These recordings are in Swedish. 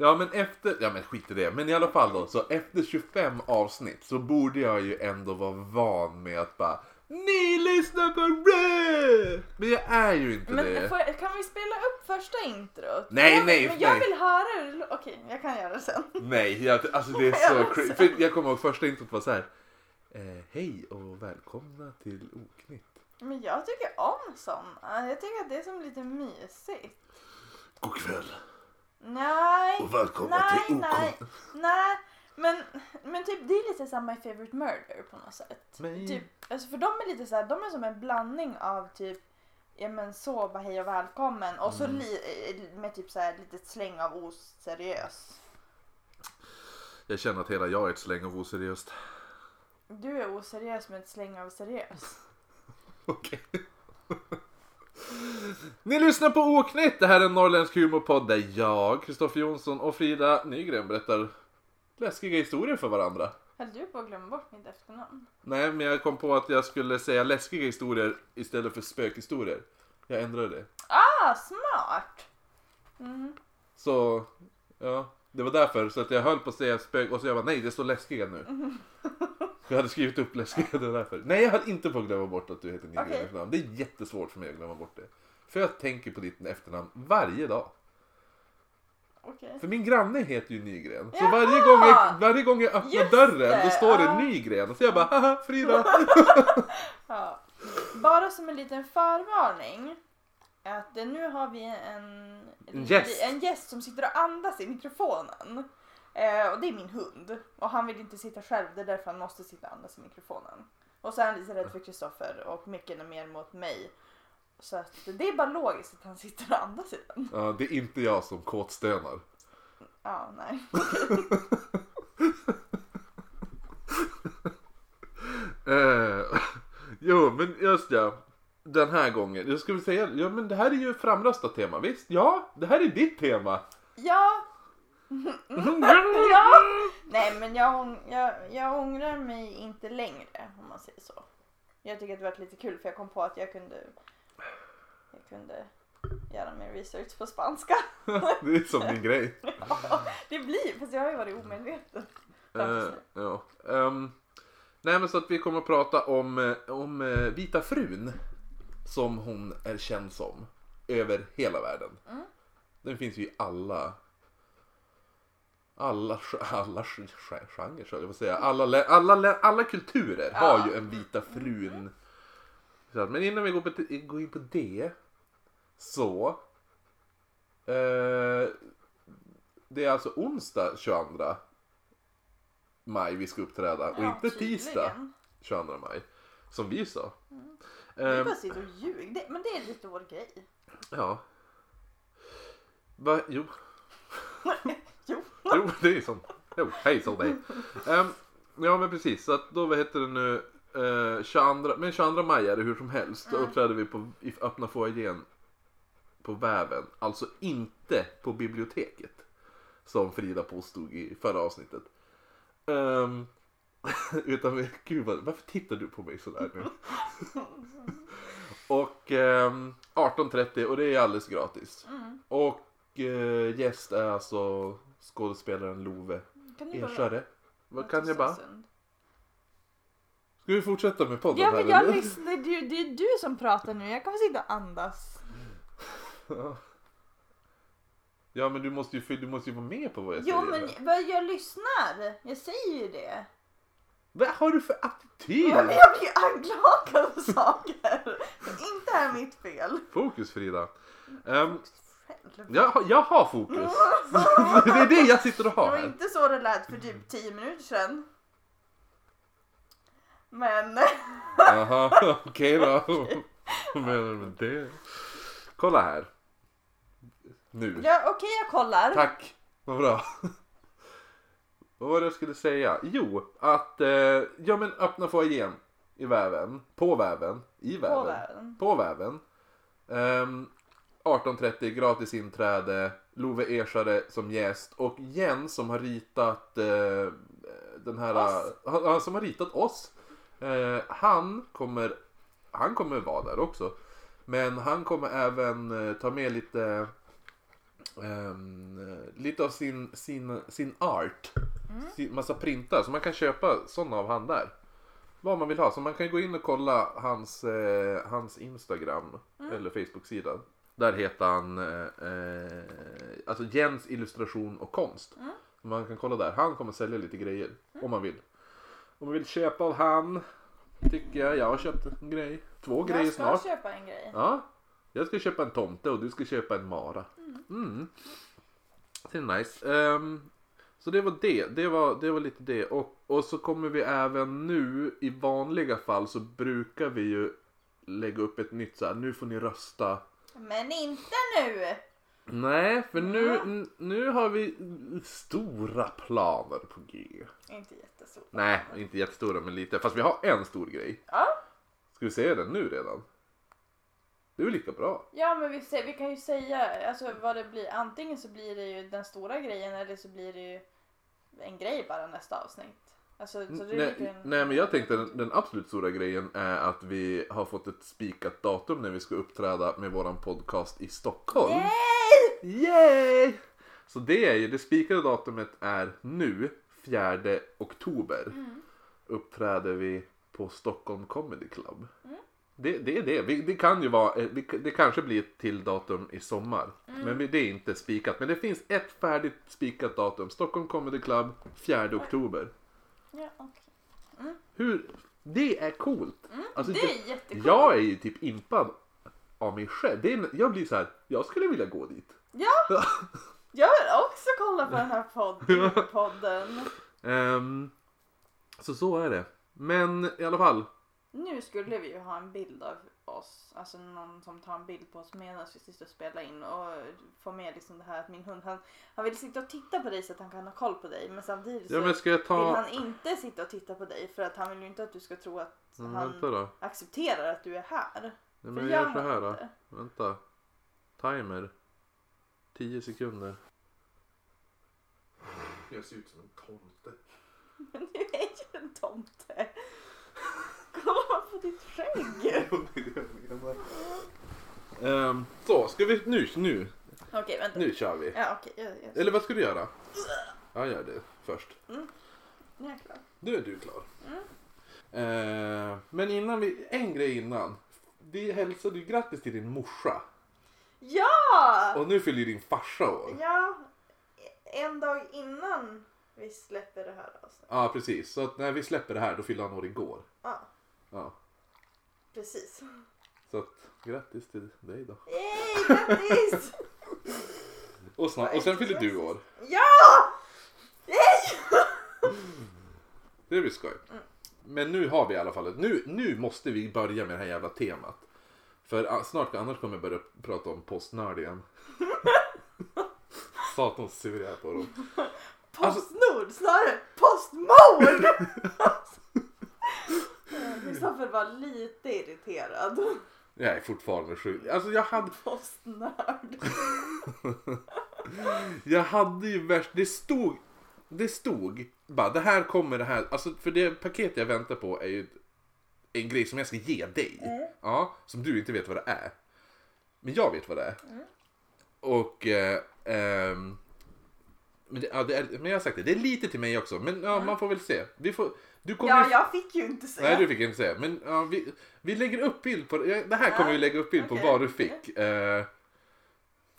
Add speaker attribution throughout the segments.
Speaker 1: Ja men efter, ja men skit i det. Men i alla fall då, så efter 25 avsnitt så borde jag ju ändå vara van med att bara Ni lyssnar på Rö! Men jag är ju inte
Speaker 2: Men
Speaker 1: det.
Speaker 2: jag, kan vi spela upp första introt?
Speaker 1: Nej,
Speaker 2: jag,
Speaker 1: nej,
Speaker 2: Men jag
Speaker 1: nej.
Speaker 2: vill höra hur Okej, jag kan göra det sen.
Speaker 1: Nej, jag, alltså det är
Speaker 2: Jag
Speaker 1: så crazy. För jag kommer ihåg första introt var så här. Eh, Hej och välkomna till Oknytt.
Speaker 2: Men jag tycker om såna. Jag tycker att det är som lite mysigt.
Speaker 1: God kväll
Speaker 2: Nej.
Speaker 1: och välkomna
Speaker 2: nej,
Speaker 1: till
Speaker 2: nej,
Speaker 1: Oknytt.
Speaker 2: nej. Men, men typ det är lite som My Favorite Murder på något sätt.
Speaker 1: Men-
Speaker 2: Typ, alltså för de är lite så här, de är som en blandning av typ Ja men så, bara hej och välkommen och så
Speaker 1: Mm.
Speaker 2: li, med typ så här litet släng av oseriös.
Speaker 1: Jag känner att hela jag är ett släng av oseriöst.
Speaker 2: Du är oseriös med ett släng av seriös.
Speaker 1: Okej. Ni lyssnar på Oknytt! Det här är en norrländsk humorpodd där jag, Kristoffer Jonsson och Frida Nygren berättar läskiga historier för varandra.
Speaker 2: Höll du på att glömma bort mitt efternamn?
Speaker 1: Nej, men jag kom på att jag skulle säga läskiga historier istället för spökhistorier. Jag ändrade det.
Speaker 2: Ah, smart! Mhm.
Speaker 1: Så, ja. Det var därför, så att jag höll på att säga spök och så jag bara nej, det står läskiga nu. Jag hade skrivit upp läskiga, det var därför. Nej, jag höll inte på att glömma bort att du heter Nygren i
Speaker 2: Okej.
Speaker 1: efternamn. Det är jättesvårt för mig att glömma bort det. För jag tänker på ditt efternamn varje dag.
Speaker 2: Okej.
Speaker 1: För min granne heter ju Nygren. Så
Speaker 2: Jaha!
Speaker 1: varje gång, jag, varje gång jag öppnar
Speaker 2: Just
Speaker 1: dörren då
Speaker 2: det,
Speaker 1: står det
Speaker 2: ja.
Speaker 1: Nygren. Så jag bara haha Frida.
Speaker 2: Ja. Bara som en liten förvarning. Att nu har vi en,
Speaker 1: En gäst.
Speaker 2: en gäst som sitter och andas i mikrofonen. Eh, och det är min hund. Och han vill inte sitta själv, det är därför han måste sitta och andas i mikrofonen. Och så är han lite rädd för Kristoffer och micken är mer mot mig. Så att det är bara logiskt att han sitter och andas i den.
Speaker 1: Ja, det är inte jag som kåtstönar.
Speaker 2: Ja, nej.
Speaker 1: Eh, jo, men just ja. Den här gången. Jag skulle säga, ja men det här är ju framröstat tema, visst? Ja, det här är ditt tema.
Speaker 2: Ja, ja. Nej men jag, jag, jag ångrar mig inte längre om man säger så. Jag tycker att det var lite kul för jag kom på att jag kunde jag kunde göra min research på spanska.
Speaker 1: det är som din grej.
Speaker 2: det blir, fast jag har ju varit omedveten. nu.
Speaker 1: ja. Ehm, nej men så att vi kommer att prata om, eh, om eh, Vita frun. Som hon är känd som. Över hela världen.
Speaker 2: Mm.
Speaker 1: Den finns ju i alla alla, alla genrer, så jag vill säga. Alla, alla, lä- alla kulturer har ju en vita frun. Men innan vi går, på, går in på det. Så. Eh, det är alltså onsdag 22 maj vi ska uppträda. och inte tisdag
Speaker 2: tydligen.
Speaker 1: 22 maj. Som vi sa.
Speaker 2: Vi
Speaker 1: Ehm,
Speaker 2: bara sitter och ljug. Det, men det är lite vår grej.
Speaker 1: ja. Va? Jo.
Speaker 2: Jo.
Speaker 1: Jo, det är sånt. Jo, hej så dig. Ehm, ja men precis, så att då vad heter det nu? Uh, 22, men 22 maj är det hur som helst. Då uppträder vi på i öppna foajén på Väven. Alltså inte på biblioteket. Som Frida påstod i förra avsnittet. Ehm, utan gud vad, varför tittar du på mig sådär nu? och ehm, 18.30 och det är alldeles gratis.
Speaker 2: Mm.
Speaker 1: Och eh, gäst är alltså skådespelaren Love Ersare. Vad kan jag bara? Ska vi fortsätta med podden
Speaker 2: Ja
Speaker 1: här
Speaker 2: men jag
Speaker 1: eller?
Speaker 2: lyssnar, det, är ju- det är du som pratar nu. Jag kan få sitta och andas.
Speaker 1: Ja. Ja men du måste ju, du måste ju vara med på vad jag
Speaker 2: Jo
Speaker 1: säger.
Speaker 2: men
Speaker 1: här.
Speaker 2: vad jag lyssnar. Jag säger ju det.
Speaker 1: Vad har du för attityd?
Speaker 2: Ja, men jag blir anklagad för saker. Inte är mitt fel.
Speaker 1: Fokus Frida. Um, Jag, har- jag har fokus. det är det jag sitter och
Speaker 2: Det
Speaker 1: har
Speaker 2: var
Speaker 1: här.
Speaker 2: inte så det lät för typ 10 minuter sedan. Men
Speaker 1: Jaha, okej då. Vad menar du med det? Kolla här. Nu.
Speaker 2: ja, okej jag kollar.
Speaker 1: Tack, vad bra. vad var det jag skulle säga? Jo, att eh, ja men öppna foajén i väven, på väven, i väven,
Speaker 2: På väven.
Speaker 1: på väven. Ehm, 18.30 gratis inträde, Love Ersare som gäst och Jens som har ritat eh, den här, han, han som har ritat oss. Eh, han kommer, han kommer vara där också. Men han kommer även eh, ta med lite ehm, lite av sin, sin, sin art.
Speaker 2: Mm.
Speaker 1: Sin, massa printar, så man kan köpa sådana av han där. Vad man vill ha, så man kan gå in och kolla hans, eh, hans Instagram
Speaker 2: Mm.
Speaker 1: eller Facebook-sida. Där heter han eh, eh, alltså Jens illustration och konst.
Speaker 2: Mm.
Speaker 1: Man kan kolla där. Han kommer sälja lite grejer om man vill. Om man vill köpa av han tycker jag. Jag har köpt en grej. Två grejer
Speaker 2: Jag ska
Speaker 1: snart.
Speaker 2: köpa en grej.
Speaker 1: Ja. Jag ska köpa en tomte och du ska köpa en mara. Mm. Det är nice. Ehm, så det var det. Det var, det var lite det. Och, och så kommer vi även nu i vanliga fall så brukar vi ju lägga upp ett nytt så här. Nu får ni rösta.
Speaker 2: Men inte nu!
Speaker 1: Nej, för nu, n- nu har vi stora planer på G.
Speaker 2: Inte jättestor.
Speaker 1: Nej, inte jättestora men lite. Fast vi har en stor grej.
Speaker 2: Ja.
Speaker 1: Ska vi säga den nu redan? Det är väl lika bra.
Speaker 2: Ja men vi, vi kan ju säga alltså, vad det blir. Antingen så blir det ju den stora grejen eller så blir det ju en grej bara nästa avsnitt. Alltså,
Speaker 1: Nej,
Speaker 2: en-
Speaker 1: nej men jag tänkte den, den absolut stora grejen är att vi har fått ett spikat datum när vi ska uppträda med våran podcast i Stockholm.
Speaker 2: Yay!
Speaker 1: Yay! Så det är ju, det spikade datumet är nu, 4 oktober.
Speaker 2: Mm.
Speaker 1: Uppträder vi på Stockholm Comedy Club.
Speaker 2: Mm.
Speaker 1: Det, det är det. Vi, det kan ju vara, eh, det kanske blir ett till datum i sommar.
Speaker 2: Mm.
Speaker 1: Men det är inte spikat. Men det finns ett färdigt spikat datum. Stockholm Comedy Club, 4 oktober.
Speaker 2: Ja, okej.
Speaker 1: Hur, det är coolt. Alltså,
Speaker 2: Mm, det är jättekul.
Speaker 1: Jag är ju typ impad av mig själv. Det är, jag blir så här, jag skulle vilja gå dit.
Speaker 2: Ja! Jag vill också kolla på den här podd, podden.
Speaker 1: Ehm, så så är det. Men i alla fall.
Speaker 2: Nu skulle vi ju ha en bild av oss, alltså någon som tar en bild på oss medan vi sitter och spelar in och får med liksom det här att min hund han, han vill sitta och titta på dig så att han kan ha koll på dig men samtidigt så
Speaker 1: Ja men ska jag
Speaker 2: vill
Speaker 1: ta...
Speaker 2: han inte sitta och titta på dig för att han vill ju inte att du ska tro att
Speaker 1: Mm,
Speaker 2: han accepterar att du är här.
Speaker 1: Nej, men
Speaker 2: det
Speaker 1: jag
Speaker 2: gör
Speaker 1: så här då.
Speaker 2: inte.
Speaker 1: Vänta. Timer. 10 sekunder. Jag ser ut som en tomte.
Speaker 2: Men du är ju en tomte. Kolla på ditt skägg.
Speaker 1: Ehm, så, ska vi... Nu, nu.
Speaker 2: Okej vänta.
Speaker 1: Nu kör vi.
Speaker 2: Ja okej, jag, jag,
Speaker 1: Eller vad ska du göra? Jag gör det först.
Speaker 2: nu är jag klar.
Speaker 1: Nu är du klar.
Speaker 2: Mm.
Speaker 1: Eh, men innan vi... En grej innan. Vi hälsade ju grattis till din morsa.
Speaker 2: Ja!
Speaker 1: Och nu fyller ju din farsa år.
Speaker 2: Ja, en dag innan vi släpper det här avsnittet.
Speaker 1: Ja, precis. Så att när vi släpper det här då fyller han år igår.
Speaker 2: Ja,
Speaker 1: Ja.
Speaker 2: precis.
Speaker 1: Så att grattis till dig då.
Speaker 2: Yay, grattis!
Speaker 1: Och, snart, och sen fyller du år.
Speaker 2: ja! Yay!
Speaker 1: Det blir skoj. Men nu har vi i alla fall nu, nu måste vi börja med det här jävla temat. För ah, snart, annars kommer jag börja prata om postnörd igen. Satans sur jag är på dem. Alltså-
Speaker 2: Postnord, snarare Postmord! Kristoffer var lite irriterad.
Speaker 1: Jag är fortfarande sjuk. Alltså jag hade,
Speaker 2: Postnörd.
Speaker 1: jag hade ju värst, det stod, det stod bara det här kommer det här, alltså för det paket jag väntar på är ju en grej som jag ska ge dig. Ja, som du inte vet vad det är. Men jag vet vad det är. Och eh, ehm, men, det, ja, det är, men jag har sagt det, det är lite till mig också. Men ja, man får väl se. Vi får, du kommer
Speaker 2: Ja,
Speaker 1: ju-
Speaker 2: jag fick ju inte säga.
Speaker 1: Nej, du fick inte säga. Men ja, vi, vi lägger upp bild på det. Det här kommer vi lägga upp bild på vad du fick. Eh,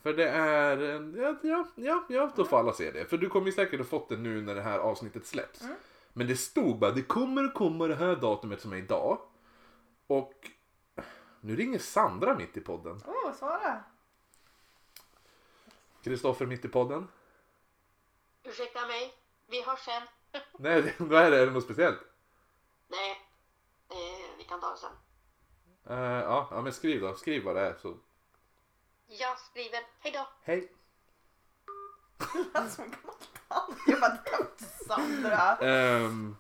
Speaker 1: för det är... en- Ja, ja, ja, ja, då får alla se det. För du kommer ju säkert ha fått det nu när det här avsnittet släpps.
Speaker 2: Mm.
Speaker 1: Men det stod bara, det kommer att komma det här datumet som är idag. Och nu ringer Sandra mitt i podden.
Speaker 2: Åh, oh, svara.
Speaker 1: Kristoffer mitt i podden.
Speaker 3: Ursäkta mig, vi hörs sen.
Speaker 1: Nej, vad är det? Är det något speciellt?
Speaker 3: Nej, eh, vi kan ta det sen.
Speaker 1: Eh, ja, ja, men skriv då. Skriv vad det är. Så.
Speaker 3: Jag skriver hej då.
Speaker 1: Hej.
Speaker 2: Som en gammal tant. Jag bara, det kan inte Sandra.
Speaker 1: Ehm,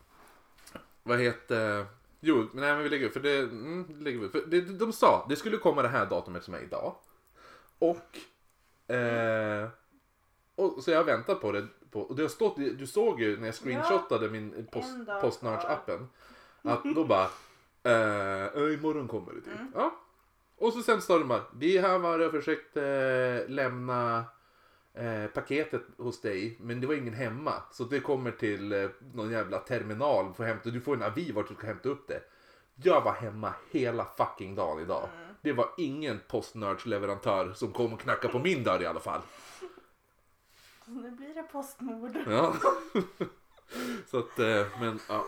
Speaker 1: vad heter... Jo, men nej men vi lägger upp. För det, mm, det lägger vi upp. För det, de sa, det skulle komma det här datumet som är idag. Och... Eh, och så jag har väntat på det. På, och det har stått, du såg ju när jag screenshotade min post,
Speaker 2: en dag
Speaker 1: Postnörds-appen. Att då bara... Eh, imorgon kommer det typ. Ja. Och så sen står det bara, vi har varit och försökt eh, lämna eh, paketet hos dig men det var ingen hemma. Så det kommer till eh, någon jävla terminal för att hämta. Du får en avi vart du ska hämta upp det. Jag var hemma hela fucking dagen idag. Det var ingen postnördsleverantör som kom och knackade på min dörr i alla fall.
Speaker 2: Nu blir det postmord.
Speaker 1: Ja. Så att, eh, men ja.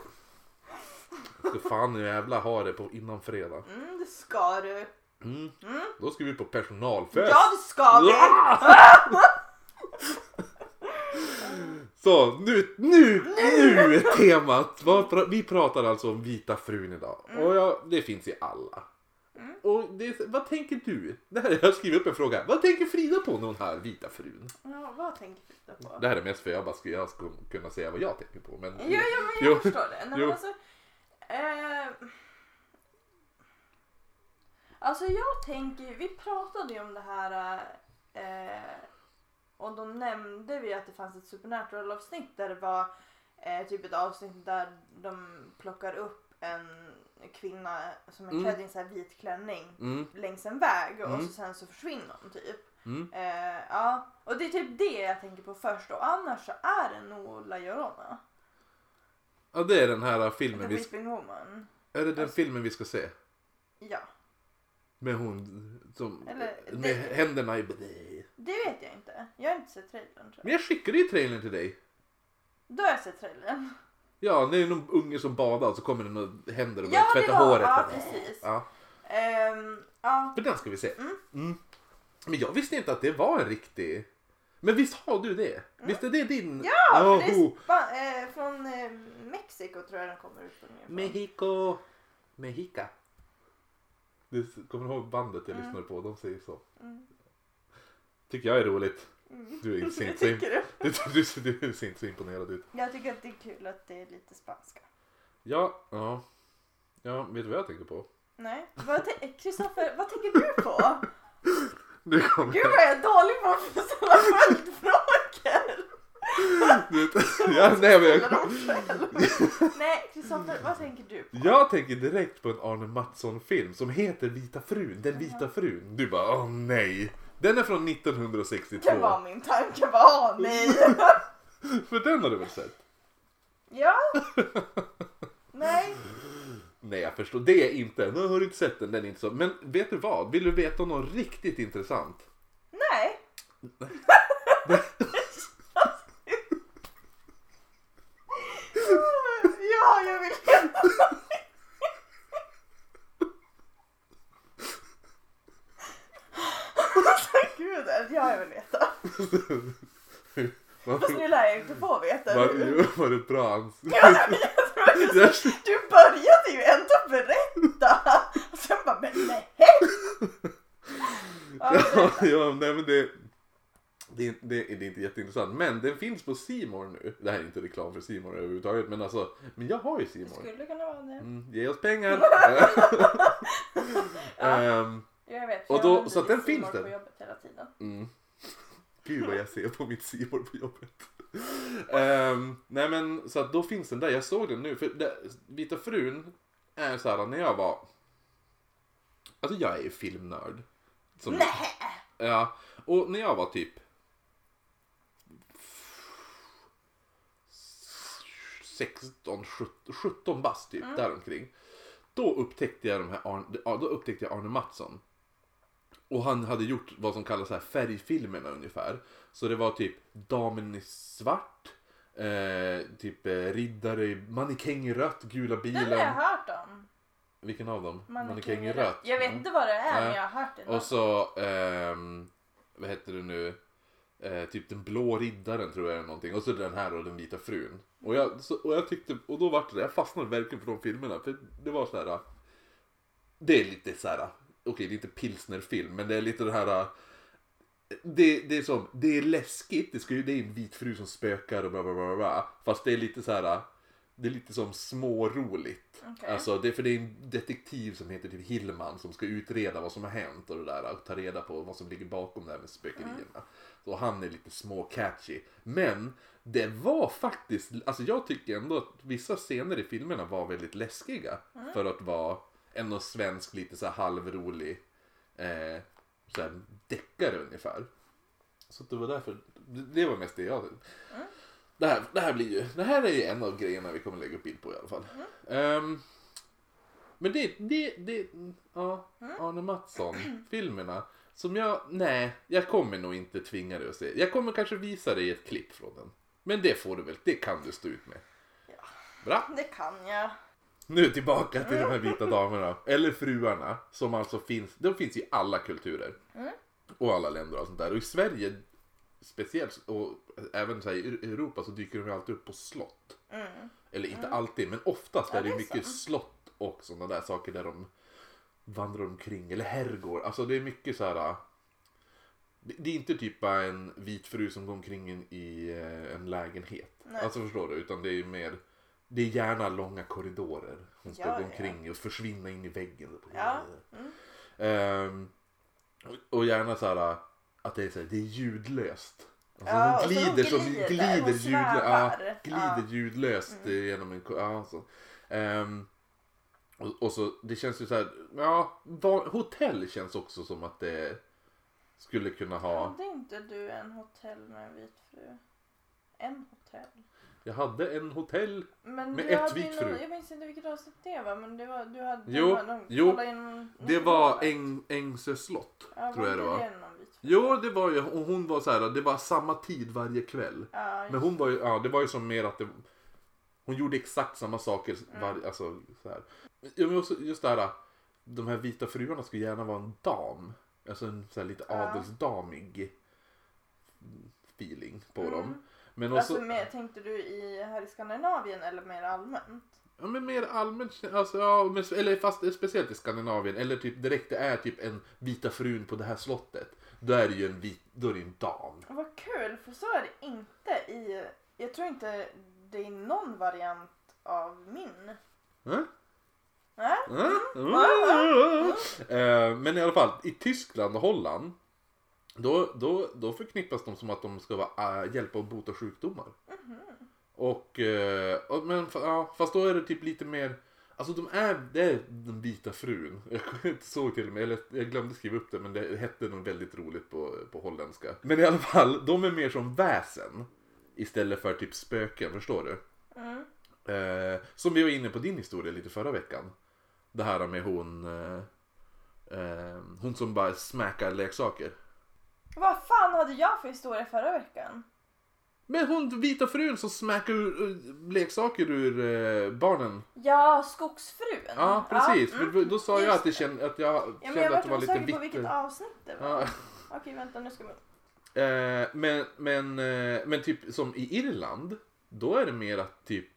Speaker 1: Ska fan jävla ha det på innan fredag.
Speaker 2: Mm, det ska du.
Speaker 1: Mm. Då ska vi på personalfest.
Speaker 2: Ja, det ska vi.
Speaker 1: Så nu, nu, nu är temat. Vad pra- Vi pratar alltså om Vita frun idag. Och ja, det finns i alla. Och det, vad tänker du? Det här, jag har skrivit upp en fråga. Vad tänker Frida på när hon hör Vita frun?
Speaker 2: Ja, vad tänker du på?
Speaker 1: Det här är mest för jag bara ska, jag ska kunna säga vad jag tänker på. Men,
Speaker 2: Ja, ja men jag
Speaker 1: Jo.
Speaker 2: förstår det. Nej, alltså, eh, alltså jag tänker, vi pratade ju om det här eh, och då nämnde vi att det fanns ett supernatural avsnitt där det var eh, typ ett avsnitt där de plockar upp en kvinna som är
Speaker 1: Mm.
Speaker 2: klädd i en så här vit klänning
Speaker 1: Mm,
Speaker 2: längs en väg och
Speaker 1: Mm.
Speaker 2: så sen så försvinner hon typ.
Speaker 1: mm.
Speaker 2: Eh, ja, och det är typ det jag tänker på först och annars så är det nog La Llorona.
Speaker 1: Ja, det är den här
Speaker 2: The
Speaker 1: filmen vi ska,
Speaker 2: Weeping Woman.
Speaker 1: Är det den
Speaker 2: Alltså-
Speaker 1: filmen vi ska se?
Speaker 2: Ja,
Speaker 1: Med hon som...
Speaker 2: Eller,
Speaker 1: med
Speaker 2: det-
Speaker 1: händerna i...
Speaker 2: det vet jag inte. Jag har inte sett trailern tror
Speaker 1: Men
Speaker 2: jag.
Speaker 1: jag skickade ju trailern till dig.
Speaker 2: Då har jag sett trailern.
Speaker 1: Ja, det är någon unge som badar och så kommer det några händer och börjar
Speaker 2: Ja, det
Speaker 1: tvätta håret.
Speaker 2: ja precis.
Speaker 1: Ja,
Speaker 2: Ehm, ja.
Speaker 1: för den ska vi se. Mm. Men jag visste inte att det var en riktig... Men visst har du det? Visst är det din...
Speaker 2: Mm. Ja, för det är
Speaker 1: Oh,
Speaker 2: eh, från eh, Mexiko tror jag den kommer ursprungligen.
Speaker 1: Mexico. Mexica. Du kommer ihåg bandet jag
Speaker 2: Mm.
Speaker 1: lyssnade på? De säger så.
Speaker 2: Mm.
Speaker 1: Tycker jag är roligt.
Speaker 2: Mm.
Speaker 1: Du är inte så,
Speaker 2: tycker du?
Speaker 1: du, du, ser inte så imponerad ut.
Speaker 2: Jag tycker att det är kul att det är lite spanska.
Speaker 1: Ja, ja. Ja, vet du vad jag tänker på?
Speaker 2: Nej, Kristoffer, vad tänker du på?
Speaker 1: Nu kommer
Speaker 2: Gud vad jag är dålig på att ställa följdfrågor.
Speaker 1: ja, nej, men jag.
Speaker 2: Nej, Kristoffer, vad tänker du på?
Speaker 1: jag tänker direkt på en Arne Mattsson-film som heter Vita frun. Den vita frun. Du bara, åh nej. Den är från 1962.
Speaker 2: Det var min tanke, åh nej.
Speaker 1: För den har du väl sett?
Speaker 2: Ja? Nej?
Speaker 1: Nej, jag förstår. Det är inte. Nu har du inte sett den, den är inte så. Men vet du vad? Vill du veta något riktigt intressant?
Speaker 2: Nej? ja, jag vill veta. Alltså gud, ja jag vill veta.
Speaker 1: Var,
Speaker 2: Fast nu lär jag inte få veta.
Speaker 1: var,
Speaker 2: nu.
Speaker 1: var det bra ans...
Speaker 2: Ja, men jag tror
Speaker 1: Jag-
Speaker 2: att Du började ju ändå berätta. Och sen bara, men nej. Ja,
Speaker 1: Ja, ja, nej men det, det, är- det, det är inte jätteintressant. Men den finns på Simor nu. Det här är inte reklam för Simor överhuvudtaget. Men alltså, men jag har ju Simor.
Speaker 2: skulle kunna vara det.
Speaker 1: Mm, ge oss pengar! Ehm,
Speaker 2: Jag vet.
Speaker 1: Och då- så att den finns där.
Speaker 2: på jobbet hela tiden.
Speaker 1: mm. Gud vad jag ser på mitt Simor på jobbet. Ehm, nej men så att då finns den där. Jag såg den nu. För det, Vita frun är så här när jag var... Alltså jag är ju filmnörd. Som-
Speaker 2: Nej!
Speaker 1: Ja, och när jag var typ 16, 17, 17 bast typ, däromkring. Då upptäckte jag de här då upptäckte jag Arne Mattsson. Och han hade gjort vad som kallas så här färgfilmerna ungefär. Så det var typ Damen i svart, eh, typ eh, Riddare i rött, Gula
Speaker 2: Den har jag
Speaker 1: bilen.
Speaker 2: hört om.
Speaker 1: Vilken av dem?
Speaker 2: Mannekäng i rött. Jag vet inte vad det är men jag har hört det.
Speaker 1: Och så, ehm, vad heter det nu? Eh, typ den blå riddaren tror jag eller någonting. Och så den här och den vita frun. Och jag, så, och jag tyckte, och då vart det, jag fastnade verkligen för de filmerna. För det var så här. Det är lite så här. Okej det är inte pilsnerfilm men det är lite det här. Det, det är som, det är läskigt, det, ska ju, det är en vit fru som spökar och bla bla bla bla. Fast det är lite så här. Det är lite som småroligt.
Speaker 2: Okej.
Speaker 1: Alltså det, för det är en detektiv som heter typ Hillman som ska utreda vad som har hänt och det där och ta reda på vad som ligger bakom det här med spökerierna. Så han är lite små catchy. Men det var faktiskt, alltså jag tycker ändå att vissa scener i filmerna var väldigt läskiga. För att vara ändå svensk, lite så här halvrolig eh, så här deckare ungefär. Så det var därför, det var mest det jag... Det, här, det här blir ju, det här är ju en av grejerna vi kommer lägga upp bild på i alla fall. Ehm, men det, det, det, ja, Arne Mattsson-filmerna. Som jag, nej, jag kommer nog inte tvinga dig att se. Jag kommer kanske visa dig ett klipp från den. Men det får du väl, det kan du stå ut med.
Speaker 2: Ja.
Speaker 1: Bra.
Speaker 2: Det kan jag.
Speaker 1: Nu tillbaka till de här vita damerna. Eller fruarna. Som alltså finns, de finns i alla kulturer. Och alla länder och sånt där. Och i Sverige speciellt och även så här, i Europa så dyker de ju alltid upp på slott. Eller inte alltid men oftast
Speaker 2: Ja,
Speaker 1: är det
Speaker 2: det är
Speaker 1: mycket
Speaker 2: sant.
Speaker 1: slott och sådana där saker där de vandrar omkring. Eller herrgård. Alltså det är mycket så här. Det det är inte typ bara en vit fru som går omkring in i eh, en lägenhet.
Speaker 2: Nej.
Speaker 1: Alltså förstår du? Utan det är mer det är gärna långa korridorer. Hon ska
Speaker 2: Ja,
Speaker 1: gå
Speaker 2: ja.
Speaker 1: omkring och försvinna in i väggen.
Speaker 2: Ja. Mm.
Speaker 1: Ehm, och- och gärna så här att det är, så här, det är ljudlöst. Alltså
Speaker 2: Ja,
Speaker 1: hon
Speaker 2: och så hon
Speaker 1: glider, som,
Speaker 2: glider,
Speaker 1: glider,
Speaker 2: hon
Speaker 1: ljudlöst, ja, glider
Speaker 2: Ja. Mm.
Speaker 1: ljudlöst eh, genom en ja, så. Ehm, och, och så det känns ju så här, ja, hotell känns också som att det skulle kunna ha.
Speaker 2: Hade inte du en hotell med en vit fru? En hotell?
Speaker 1: Jag hade en hotell.
Speaker 2: Men
Speaker 1: Med vit fru.
Speaker 2: jag minns inte vilket avsnitt det var men det var, du hade
Speaker 1: Jo,
Speaker 2: de, de
Speaker 1: jo,
Speaker 2: in
Speaker 1: Det var Äng, Ängsö slott,
Speaker 2: ja,
Speaker 1: tror jag det var.
Speaker 2: fru?
Speaker 1: Jo, det var ju, och hon var så här, det var samma tid varje kväll.
Speaker 2: Ja,
Speaker 1: Men hon var ju, ja det var ju som mer att det, hon gjorde exakt samma saker var, alltså så här. Ja, men också just det här, de här vita fruarna skulle gärna vara en dam. Alltså en så här lite
Speaker 2: Ja.
Speaker 1: adelsdamig feeling på
Speaker 2: Mm.
Speaker 1: dem. Men också,
Speaker 2: Alltså mer, tänkte du i här i Skandinavien eller mer allmänt?
Speaker 1: ja men mer allmänt, alltså ja, men, eller fast speciellt i Skandinavien, eller typ direkt det är typ en vita frun på det här slottet. Då är det ju en vit, då är det en dam.
Speaker 2: Vad kul för så är det inte i, jag tror inte det är någon variant av min.
Speaker 1: Äh?
Speaker 2: Nej?
Speaker 1: Eh, Men i alla fall, i Tyskland och Holland då, då, då förknippas de som att de ska vara, äh, hjälpa och bota sjukdomar. Och, eh, och, men ja, fast då är det typ lite mer Alltså de är, det är den vita frun. Jag såg till och med, eller jag glömde skriva upp det men det hette nog väldigt roligt på, på holländska. Men i alla fall, de är mer som väsen. Istället för typ spöken, förstår du?
Speaker 2: Mm.
Speaker 1: Eh, som vi var inne på din historia lite förra veckan. Det här med hon eh, eh, Hon som bara smackar leksaker.
Speaker 2: Vad fan hade jag för historia förra veckan?
Speaker 1: Men hon vita frun som ur, ur, leksaker ur eh, barnen.
Speaker 2: Ja, skogsfrun.
Speaker 1: Ja precis.
Speaker 2: mm.
Speaker 1: För då sa jag
Speaker 2: Just
Speaker 1: att, det kände, att jag
Speaker 2: Ja,
Speaker 1: kände
Speaker 2: jag
Speaker 1: att det
Speaker 2: var
Speaker 1: var
Speaker 2: inte
Speaker 1: lite
Speaker 2: säker på vilket avsnitt det var.
Speaker 1: Ja.
Speaker 2: Okej, vänta nu ska vi...
Speaker 1: Eh, men, men, eh, men typ som i Irland. Då är det mer att typ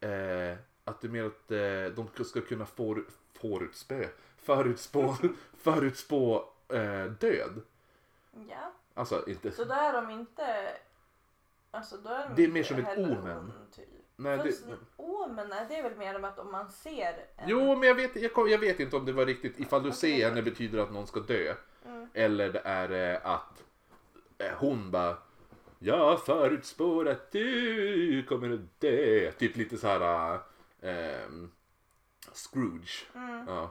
Speaker 1: eh, Att det är mer att eh, de ska kunna for, förutspå Förutspå Förutspå eh, död.
Speaker 2: Ja,
Speaker 1: Alltså inte
Speaker 2: så då är de inte... Alltså då är de
Speaker 1: Det är mer som ett omen.
Speaker 2: Typ.
Speaker 1: Nej, det,
Speaker 2: Fast omen, nej, det är väl mer om att om man ser en...
Speaker 1: Jo men jag vet, jag, jag vet inte om det var riktigt ifall du ser henne betyder att någon ska dö.
Speaker 2: Mm.
Speaker 1: Eller det är eh, att eh, hon bara Jag förutspår att du kommer att dö. Typ lite så här eh, Scrooge.
Speaker 2: Mm.
Speaker 1: Ja.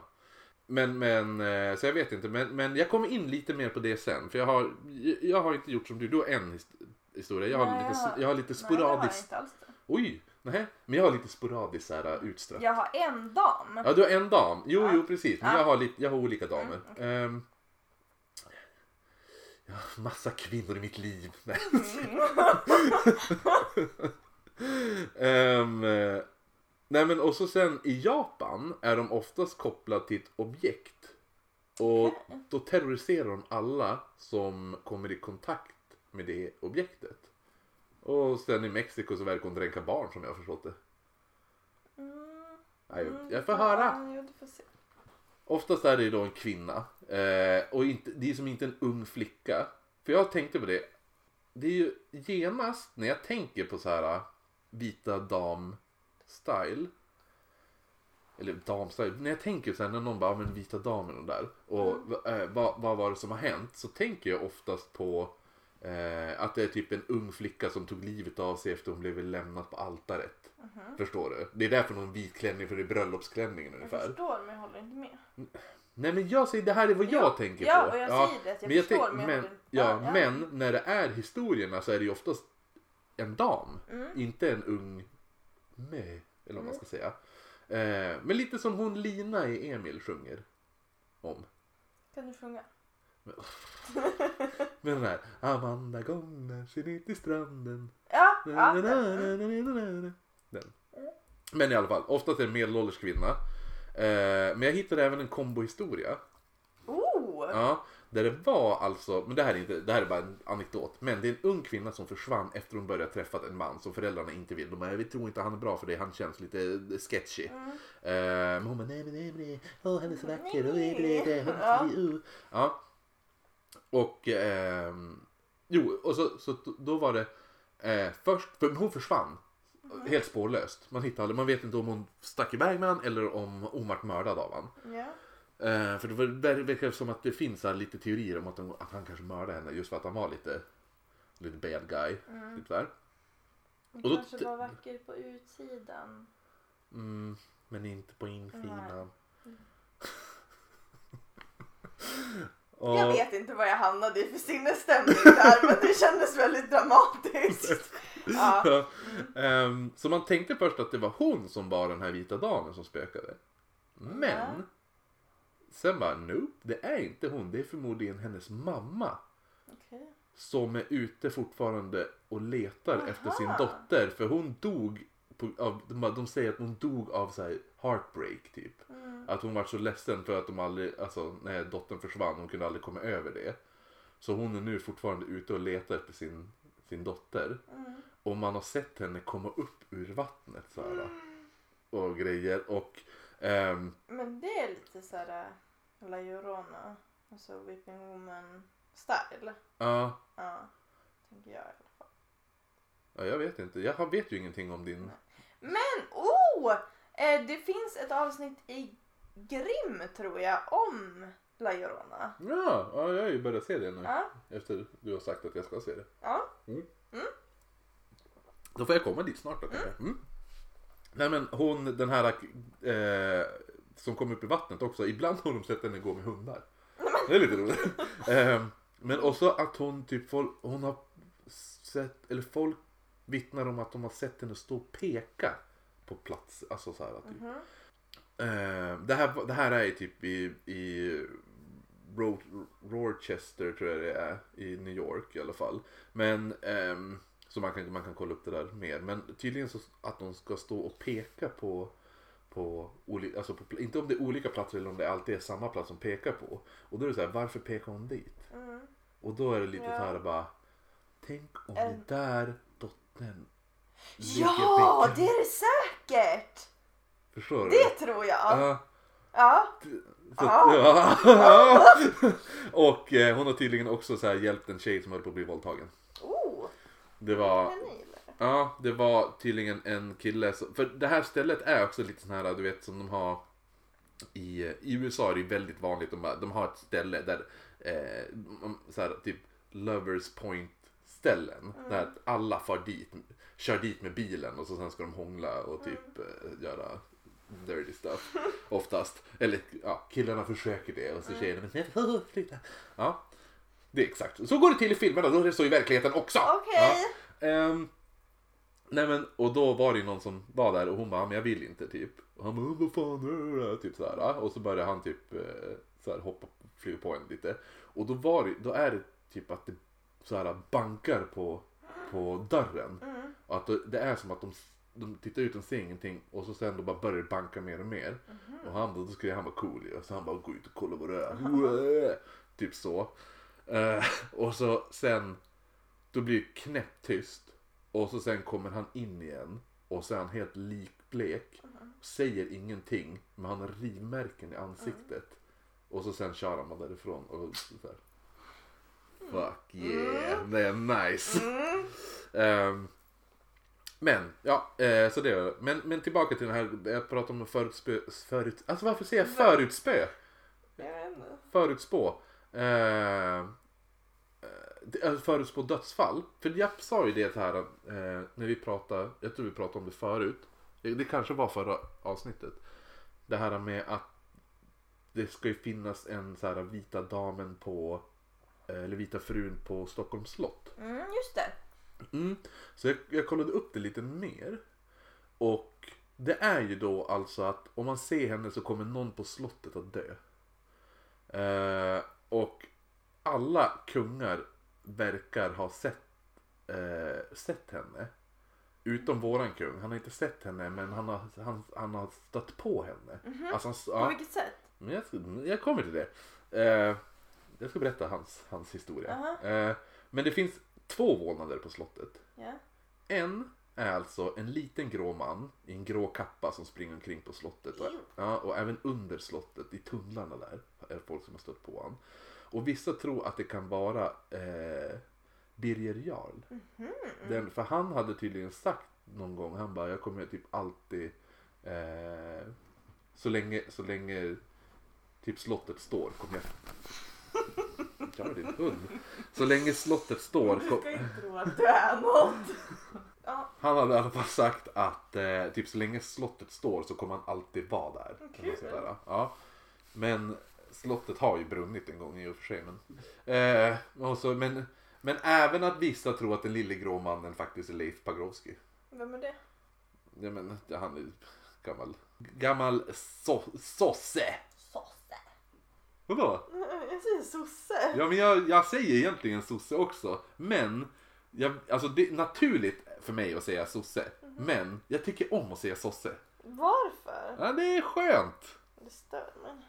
Speaker 1: Men, men, eh, så jag vet inte. Men, men jag kommer in lite mer på det sen. För jag har, jag har inte gjort som du. Du har en his- historia. Jag har
Speaker 2: Nej,
Speaker 1: lite,
Speaker 2: jag har-
Speaker 1: lite
Speaker 2: Nej,
Speaker 1: sporadiskt.
Speaker 2: det.
Speaker 1: Oj, nej. Men jag har lite sporadiskt så här utsträckt.
Speaker 2: Jag har en dam.
Speaker 1: Ja, du har en dam. Jo,
Speaker 2: Ja.
Speaker 1: jo, precis. Men
Speaker 2: Ja.
Speaker 1: jag, har lite, jag har olika damer.
Speaker 2: Mm,
Speaker 1: Ehm, jag har massa kvinnor i mitt liv. Nej. Ehm, eh, nej, men och så sen i Japan är de oftast kopplade till ett objekt. Och
Speaker 2: Okej.
Speaker 1: då terroriserar de alla som kommer i kontakt med det objektet. Och sen i Mexiko så verkar hon dränka barn som jag har förstått det.
Speaker 2: Mm.
Speaker 1: Nej,
Speaker 2: Mm,
Speaker 1: jag får höra.
Speaker 2: Ja, får se.
Speaker 1: Oftast är det ju då en kvinna. Eh, och inte, det är som inte en ung flicka. För jag tänkte på det. Det är ju genast när jag tänker på så här vita dam-style. Eller damstyle. När jag tänker så här när någon bara, "Ja, men vita damen och där. Och eh, vad, vad var det som har hänt? Så tänker jag oftast på eh, att det är typ en ung flicka som tog livet av sig efter hon blev lämnad på altaret. Förstår du? Det är därför någon vit klänning för det är bröllopsklänningen
Speaker 2: Jag
Speaker 1: ungefär.
Speaker 2: förstår men jag håller inte med.
Speaker 1: Nej men jag säger det här är vad jag
Speaker 2: Ja,
Speaker 1: tänker
Speaker 2: ja,
Speaker 1: på.
Speaker 2: och jag säger det, att jag
Speaker 1: men
Speaker 2: förstår,
Speaker 1: tänk-
Speaker 2: men jag
Speaker 1: men,
Speaker 2: vill-
Speaker 1: ja,
Speaker 2: ja, ja.
Speaker 1: men när det är historierna så är det ju oftast en dam.
Speaker 2: Mm.
Speaker 1: Inte en ung med, eller vad man ska säga. Eh, men lite som hon Lina i Emil sjunger om.
Speaker 2: Kan du sjunga?
Speaker 1: Med den här Amanda gångar sig ner till stranden.
Speaker 2: Ja, ja.
Speaker 1: Den. Men i alla fall, oftast är det medelålders kvinna. Eh, men jag hittade även en kombohistoria.
Speaker 2: Oh!
Speaker 1: Ja, där det var alltså, men det här är inte, det här är bara en anekdot. Men det är en ung kvinna som försvann efter hon började träffa en man som föräldrarna inte vill. De bara, vi tror inte han är bra för det, han känns lite sketchy.
Speaker 2: Mm.
Speaker 1: Eh, men hon bara, nej men nej men nej, åh han är så vacker, och det, det, det,
Speaker 2: Ja.
Speaker 1: uh. ja. Och, ehm, jo, och så, så då var det eh, först, för hon försvann. Helt spårlöst. Man hittar aldrig, man vet inte om hon stack iväg med han eller om hon vart mördad av han.
Speaker 2: Ja.
Speaker 1: Eh, för det verkar som att det finns här lite teorier om att, hon, att han kanske mördade henne just för att han var lite, lite bad guy. Typ där.
Speaker 2: Hon
Speaker 1: Och
Speaker 2: kanske var vacker på utsidan.
Speaker 1: Mm, men inte på insidan. Och-
Speaker 2: Jag vet inte vad jag hamnade i för sinnesstämning där men det kändes väldigt dramatiskt. Ja.
Speaker 1: Ja. Ehm, så man tänkte först att det var hon som var den här vita damen som spökade. Men. Sen bara, nope, det är inte hon. Det är förmodligen hennes mamma.
Speaker 2: Okej.
Speaker 1: Som är ute fortfarande och letar
Speaker 2: Aha.
Speaker 1: efter sin dotter. För hon dog, på, av, de, de säger att hon dog av så här heartbreak typ.
Speaker 2: Mm.
Speaker 1: Att hon var så ledsen för att de aldrig, alltså när dottern försvann, hon kunde aldrig komma över det. Så hon är nu fortfarande ute och letar efter sin, sin dotter.
Speaker 2: Mm.
Speaker 1: Och man har sett henne komma upp ur vattnet så här, och grejer. Och ehm,
Speaker 2: Men det är lite såhär La Llorona, alltså Whipping Woman style.
Speaker 1: ja,
Speaker 2: Ja, tänker jag i alla fall.
Speaker 1: ja, jag vet inte. Jag vet ju ingenting om din...
Speaker 2: Men oh! Eh, det finns ett avsnitt i Grimm tror jag om La Llorona.
Speaker 1: Ja, ja, jag har ju börjat se det nu.
Speaker 2: Ja,
Speaker 1: Efter du har sagt att jag ska se det.
Speaker 2: ja.
Speaker 1: Då får jag komma dit snart då kanske. Mm. Nej men hon, den här eh, som kom upp i vattnet också. Ibland har de sett henne gå med hundar. Det är lite roligt. eh, men också att hon typ, folk, hon har sett, eller folk vittnar om att de har sett henne stå och peka på plats. Alltså så här typ.
Speaker 2: Mhm.
Speaker 1: Eh, det, här, det här är typ i, i Ro- Rochester tror jag det är i New York i alla fall. Men ehm, så man kan, man kan kolla upp det där mer. Men tydligen så att de ska stå och peka på, på, oli, alltså på inte om det är olika platser eller om det alltid är samma plats som pekar på. Och då är det så här, varför pekar hon dit?
Speaker 2: Mm.
Speaker 1: Och då är det lite
Speaker 2: Ja.
Speaker 1: här bara, tänk om
Speaker 2: En-
Speaker 1: det där dottern
Speaker 2: Ja, det är det säkert!
Speaker 1: Förstår du?
Speaker 2: Det tror jag.
Speaker 1: Ja.
Speaker 2: Ja.
Speaker 1: Så,
Speaker 2: Ja.
Speaker 1: ja. och eh, hon har tydligen också så hjälpt en tjej som höll på att bli våldtagen.
Speaker 2: Oh,
Speaker 1: Det var. Ja, det var tydligen en kille. Som, för det här stället är också lite sån här, du vet som de har i, i USA är det väldigt vanligt. De, de har ett ställe där, eh, så här, typ Lovers Point ställen. Där alla far dit, kör dit med bilen och så sen ska de hångla och typ eh, göra dirty stuff. Oftast. Eller ja, killarna försöker det och så tjejerna men sluta. Ja. Det är exakt. Så går det till i filmerna, då är det så i verkligheten också.
Speaker 2: Okej.
Speaker 1: Ja. Ehm, nej men, och då var det ju någon som var där och hon bara, men jag vill inte typ. Och han bara, vad fan är det? Typ sådär. Och så började han typ eh, såhär hoppa, flyga på en lite. Och då var det, då är det typ att det såhär bankar på, på dörren.
Speaker 2: Mm.
Speaker 1: Och att det är som att de, de tittar ut och ser ingenting och så sen då bara börjar det banka mer och mer. Och han då, då skulle han vara cool ju. Så han bara, gå ut och kolla vad det är. Typ så. Eh, och så sen, då blir det knäpptyst. Och så sen kommer han in igen. Och så är han helt likblek. Säger ingenting. Men han har rivmärken i ansiktet. Och så sen kör han bara därifrån. Och så här. Fuck yeah, det är nice.
Speaker 2: Mm.
Speaker 1: Ehm, men, ja, eh, så det är det. men, men tillbaka till den här, jag pratade om förutspö, förut, alltså varför säger jag förutspö?
Speaker 2: Jag vet inte.
Speaker 1: Förutspå. Eh, förutspå dödsfall. För jag sa ju det här eh, när vi pratade, jag tror vi pratade om det förut. Det, det kanske var förra avsnittet. Det här med att det ska ju finnas en så här vita damen på, eh, eller vita frun på Stockholms slott.
Speaker 2: Mm, just det.
Speaker 1: Mm. Så jag, jag kollade upp det lite mer. Och det är ju då alltså att om man ser henne så kommer någon på slottet att dö. Eh, och alla kungar verkar ha sett, eh, sett henne. Utom våran kung. Han har inte sett henne men han har, han, han har stött på henne. Alltså, han,
Speaker 2: På
Speaker 1: ja,
Speaker 2: vilket sätt?
Speaker 1: men jag, ska, jag kommer till det. Eh, jag ska berätta hans, hans historia.
Speaker 2: Aha.
Speaker 1: Eh, men det finns två vålnader på slottet.
Speaker 2: Ja.
Speaker 1: En är alltså en liten grå man i en grå kappa som springer omkring på slottet. Och, ja, och även under slottet, i tunnlarna där, är folk som har stött på honom. Och vissa tror att det kan vara eh, Birger Jarl.
Speaker 2: Mhm.
Speaker 1: Den, för han hade tydligen sagt någon gång, han bara, jag kommer typ alltid, eh, så länge, så länge typ slottet står, kommer jag... Gör din hund. Så länge slottet står,
Speaker 2: Du ska inte tro att du är något. Ja,
Speaker 1: Han hade i alla fall sagt att eh, typ så länge slottet står så kommer han alltid vara där.
Speaker 2: Kul.
Speaker 1: Ja. Men slottet har ju brunnit en gång i och för sig. Men, eh, och så, men, men även att vissa tror att den lille grå mannen faktiskt är Leif Pagrotsky.
Speaker 2: vem är det?
Speaker 1: Ja, men, han är gammal, gammal so, sosse.
Speaker 2: Sosse.
Speaker 1: Vadå?
Speaker 2: Jag säger sosse.
Speaker 1: Ja men jag, jag säger egentligen sosse också. Men, jag, alltså det är naturligt för mig att säga sosse. Men jag tycker om att säga sosse.
Speaker 2: Varför?
Speaker 1: Ja, det är skönt.
Speaker 2: Det stör mig.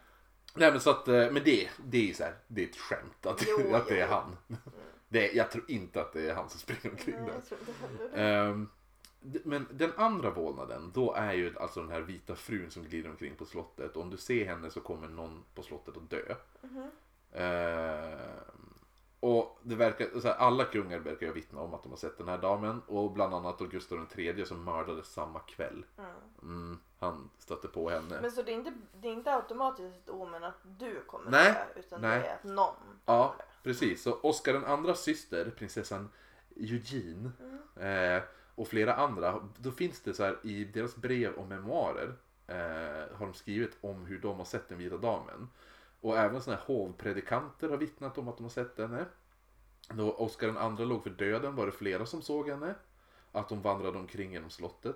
Speaker 1: Nej men så att, eh, men det, det är så här, det är ett skämt att,
Speaker 2: Jo,
Speaker 1: att det är han. Det, är- jag tror inte att det är han som springer omkring
Speaker 2: Nej,
Speaker 1: där. d- men den andra vålnaden, då är ju alltså den här vita frun som glider omkring på slottet. Och om du ser henne så kommer någon på slottet att dö.
Speaker 2: Mhm.
Speaker 1: Ehm, och det verkar, så här, alla kungar verkar ju vittna om att de har sett den här damen. Och bland annat Gustav III som mördades samma kväll.
Speaker 2: Mm.
Speaker 1: Mm, han stötte på henne.
Speaker 2: Men så det är, inte, det är inte automatiskt ett omen att du kommer
Speaker 1: Nej,
Speaker 2: dö, utan
Speaker 1: nej.
Speaker 2: det är att någon
Speaker 1: Ja,
Speaker 2: kommer dö.
Speaker 1: precis. Så Oscar den andras syster, prinsessan Eugene eh, och flera andra, då finns det så här i deras brev och memoarer eh, har de skrivit om hur de har sett den vita damen. Och även såna här hovpredikanter har vittnat om att de har sett henne. Då Oscar den andra låg för döden var det flera som såg henne. Att hon vandrade omkring genom slottet.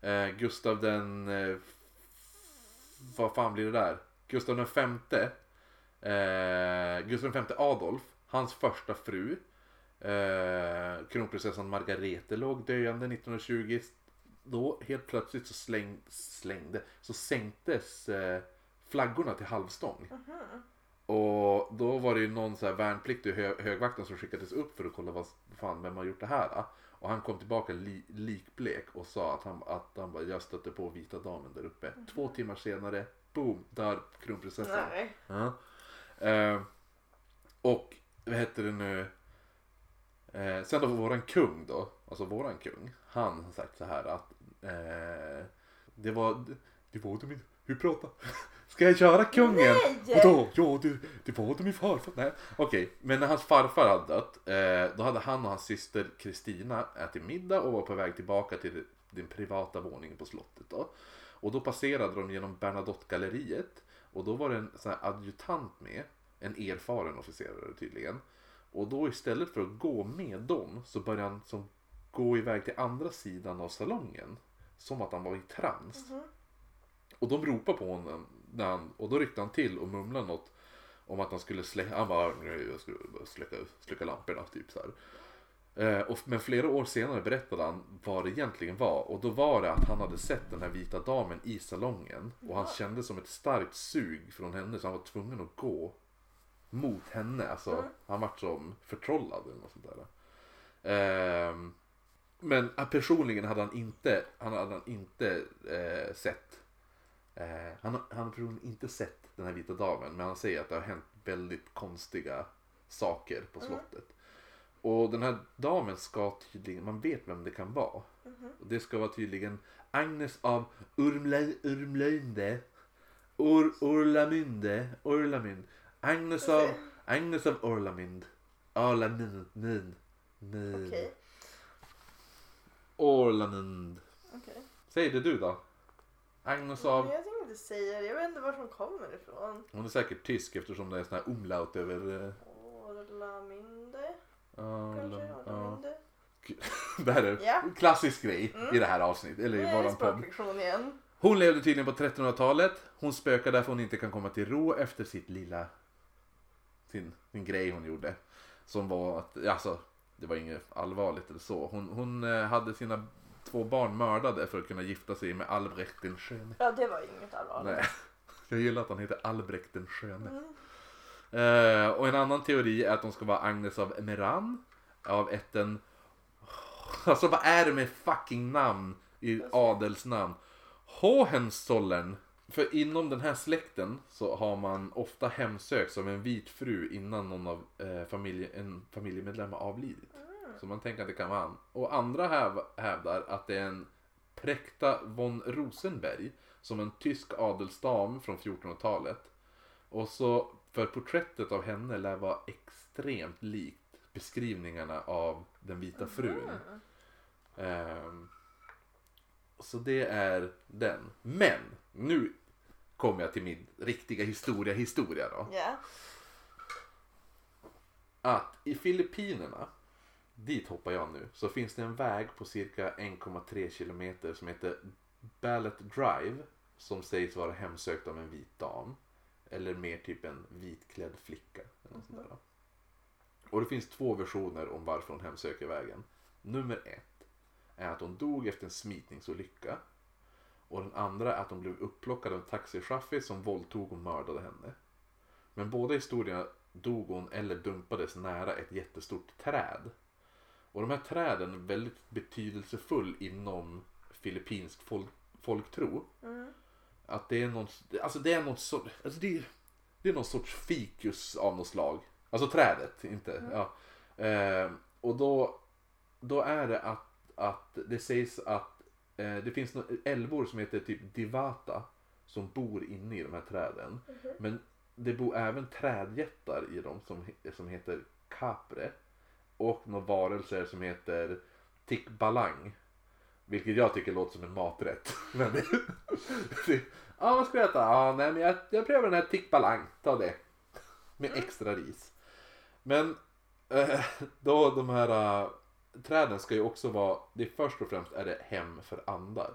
Speaker 1: Eh, Gustav den... Eh, vad fan blir det där? Gustav den femte. Eh, Gustav den femte Adolf. Hans första fru. Eh, kronprinsessan Margarete låg döende 1920. Då helt plötsligt så släng, slängde, så sänktes eh, flaggorna till halvstång.
Speaker 2: Mhm.
Speaker 1: Och då var det ju någon så här värnpliktig hö, högvakten som skickades upp för att kolla vad fan, vem har gjort det här. Då? Och han kom tillbaka li, likblek och sa att han, att han bara, jag stötte på vita damen där uppe. Två timmar senare, boom, dör kronprinsessan.
Speaker 2: Nej.
Speaker 1: Ja. Eh, och vad heter det nu? Eh, sen då våran kung då, alltså våran kung. Han har sagt så här att eh, det var, det var det min, hur prata? Ska jag köra kungen?
Speaker 2: Nej!
Speaker 1: Vadå? Ja, det, det var det min farfar. Nej, okej. Men när hans farfar hade dött, eh, då hade han och hans syster Kristina ätit middag och var på väg tillbaka till den privata våningen på slottet. Då. Och då passerade de genom Bernadotte-galleriet och då var det en sån här adjutant med, en erfaren officerare tydligen. Och då istället för att gå med dem så började han som gå iväg till andra sidan av salongen. Som att han var i trans.
Speaker 2: Mhm.
Speaker 1: Och de ropade på honom när han, och då ryckte han till och mumlade något om att han skulle släcka, han bara, "Nej, jag skulle släcka, släcka lamporna typ så här. Eh, och, men flera år senare berättade han vad det egentligen var och då var det att han hade sett den här vita damen i salongen och han kände som ett starkt sug från henne så han var tvungen att gå mot henne. Alltså,
Speaker 2: Mm.
Speaker 1: Han vart som förtrollad eller något sånt där. Ehm, men eh, personligen hade han inte, han hade han inte eh, sett Eh, han, har- han har personligen inte sett den här vita damen men han säger att det har hänt väldigt konstiga saker på slottet. Och den här damen ska tydligen, man vet vem det kan vara. Och det ska vara tydligen Agnes av Urmle, Urmlöjnde. Ur, Urlamynde. Urlamynd. Agnes av, Agnes av Orlamynd. Orlamynd. Min. Min.
Speaker 2: Okej.
Speaker 1: Orlamynd.
Speaker 2: Okej.
Speaker 1: Säg det du då. Agnes av...
Speaker 2: Men Jag tänker inte säga det. Jag vet inte var som kommer ifrån.
Speaker 1: Hon är säkert tysk eftersom det är sån här umlaut över... eh,
Speaker 2: Orlaminde
Speaker 1: ja,
Speaker 2: kanske? Orlaminde?
Speaker 1: Det här är en klassisk grej i det här avsnittet, eller i våran podd.
Speaker 2: igen.
Speaker 1: Hon levde tydligen på 1300-talet. Hon spökar därför hon inte kan komma till ro efter sitt lilla... Sin, sin grej hon gjorde. Som var att, alltså, det var inget allvarligt eller så. Hon, hon eh, hade sina två barn mördade för att kunna gifta sig med Albrecht den sköne.
Speaker 2: Ja, det var inget allvarligt.
Speaker 1: Nej, jag gillar att han heter Albrecht den sköne.
Speaker 2: Mm.
Speaker 1: Eh, och en annan teori är att de ska vara Agnes av Meran. Av ätten... Alltså vad är det med fucking namn i adelsnamn? Hohenzollern. För inom den här släkten så har man ofta hemsökts av en vit fru innan någon av eh, familje, en familjemedlem har avlidit. Så man tänker att det kan vara han. Och andra häv, hävdar att det är en Präkta von Rosenberg som en tysk adelsdam från 1400-talet. Och så för porträttet av henne lär vara extremt likt beskrivningarna av den vita frun. Ehm, så det är den. Men nu kommer jag till min riktiga historia historia då.
Speaker 2: Ja.
Speaker 1: Att i Filippinerna, dit hoppar jag nu, så finns det en väg på cirka 1,3 kilometer som heter Ballet Drive. Som sägs vara hemsökt av en vit dam. Eller mer typ en vitklädd flicka. Eller något sånt där. Och det finns två versioner om varför hon hemsöker vägen. Nummer ett är att hon dog efter en smitningsolycka. Och den andra är att hon blev upplockad av en taxichaufför som våldtog och mördade henne. Men båda historierna dog hon eller dumpades nära ett jättestort träd. Och de här träden är väldigt betydelsefull inom filippinsk folk, folktro.
Speaker 2: Mm.
Speaker 1: Att det är någon, alltså det är någon sorts, alltså det, det är någon sorts fikus av något slag. Alltså trädet, inte, ja. Eh, och då, då är det att, att det sägs att eh, det finns älvor som heter typ Divata som bor inne i de här träden. Men det bor även trädjättar i dem som, som heter Capre. Och några varelser som heter Tikbalang. Vilket jag tycker låter som en maträtt. Men det, det, ja, vad ska jag äta? Ja, nej, men jag, jag prövar den här Tikbalang. Ta det. Med extra ris. Men eh, då de här eh, träden ska ju också vara, det är först och främst är det hem för andar.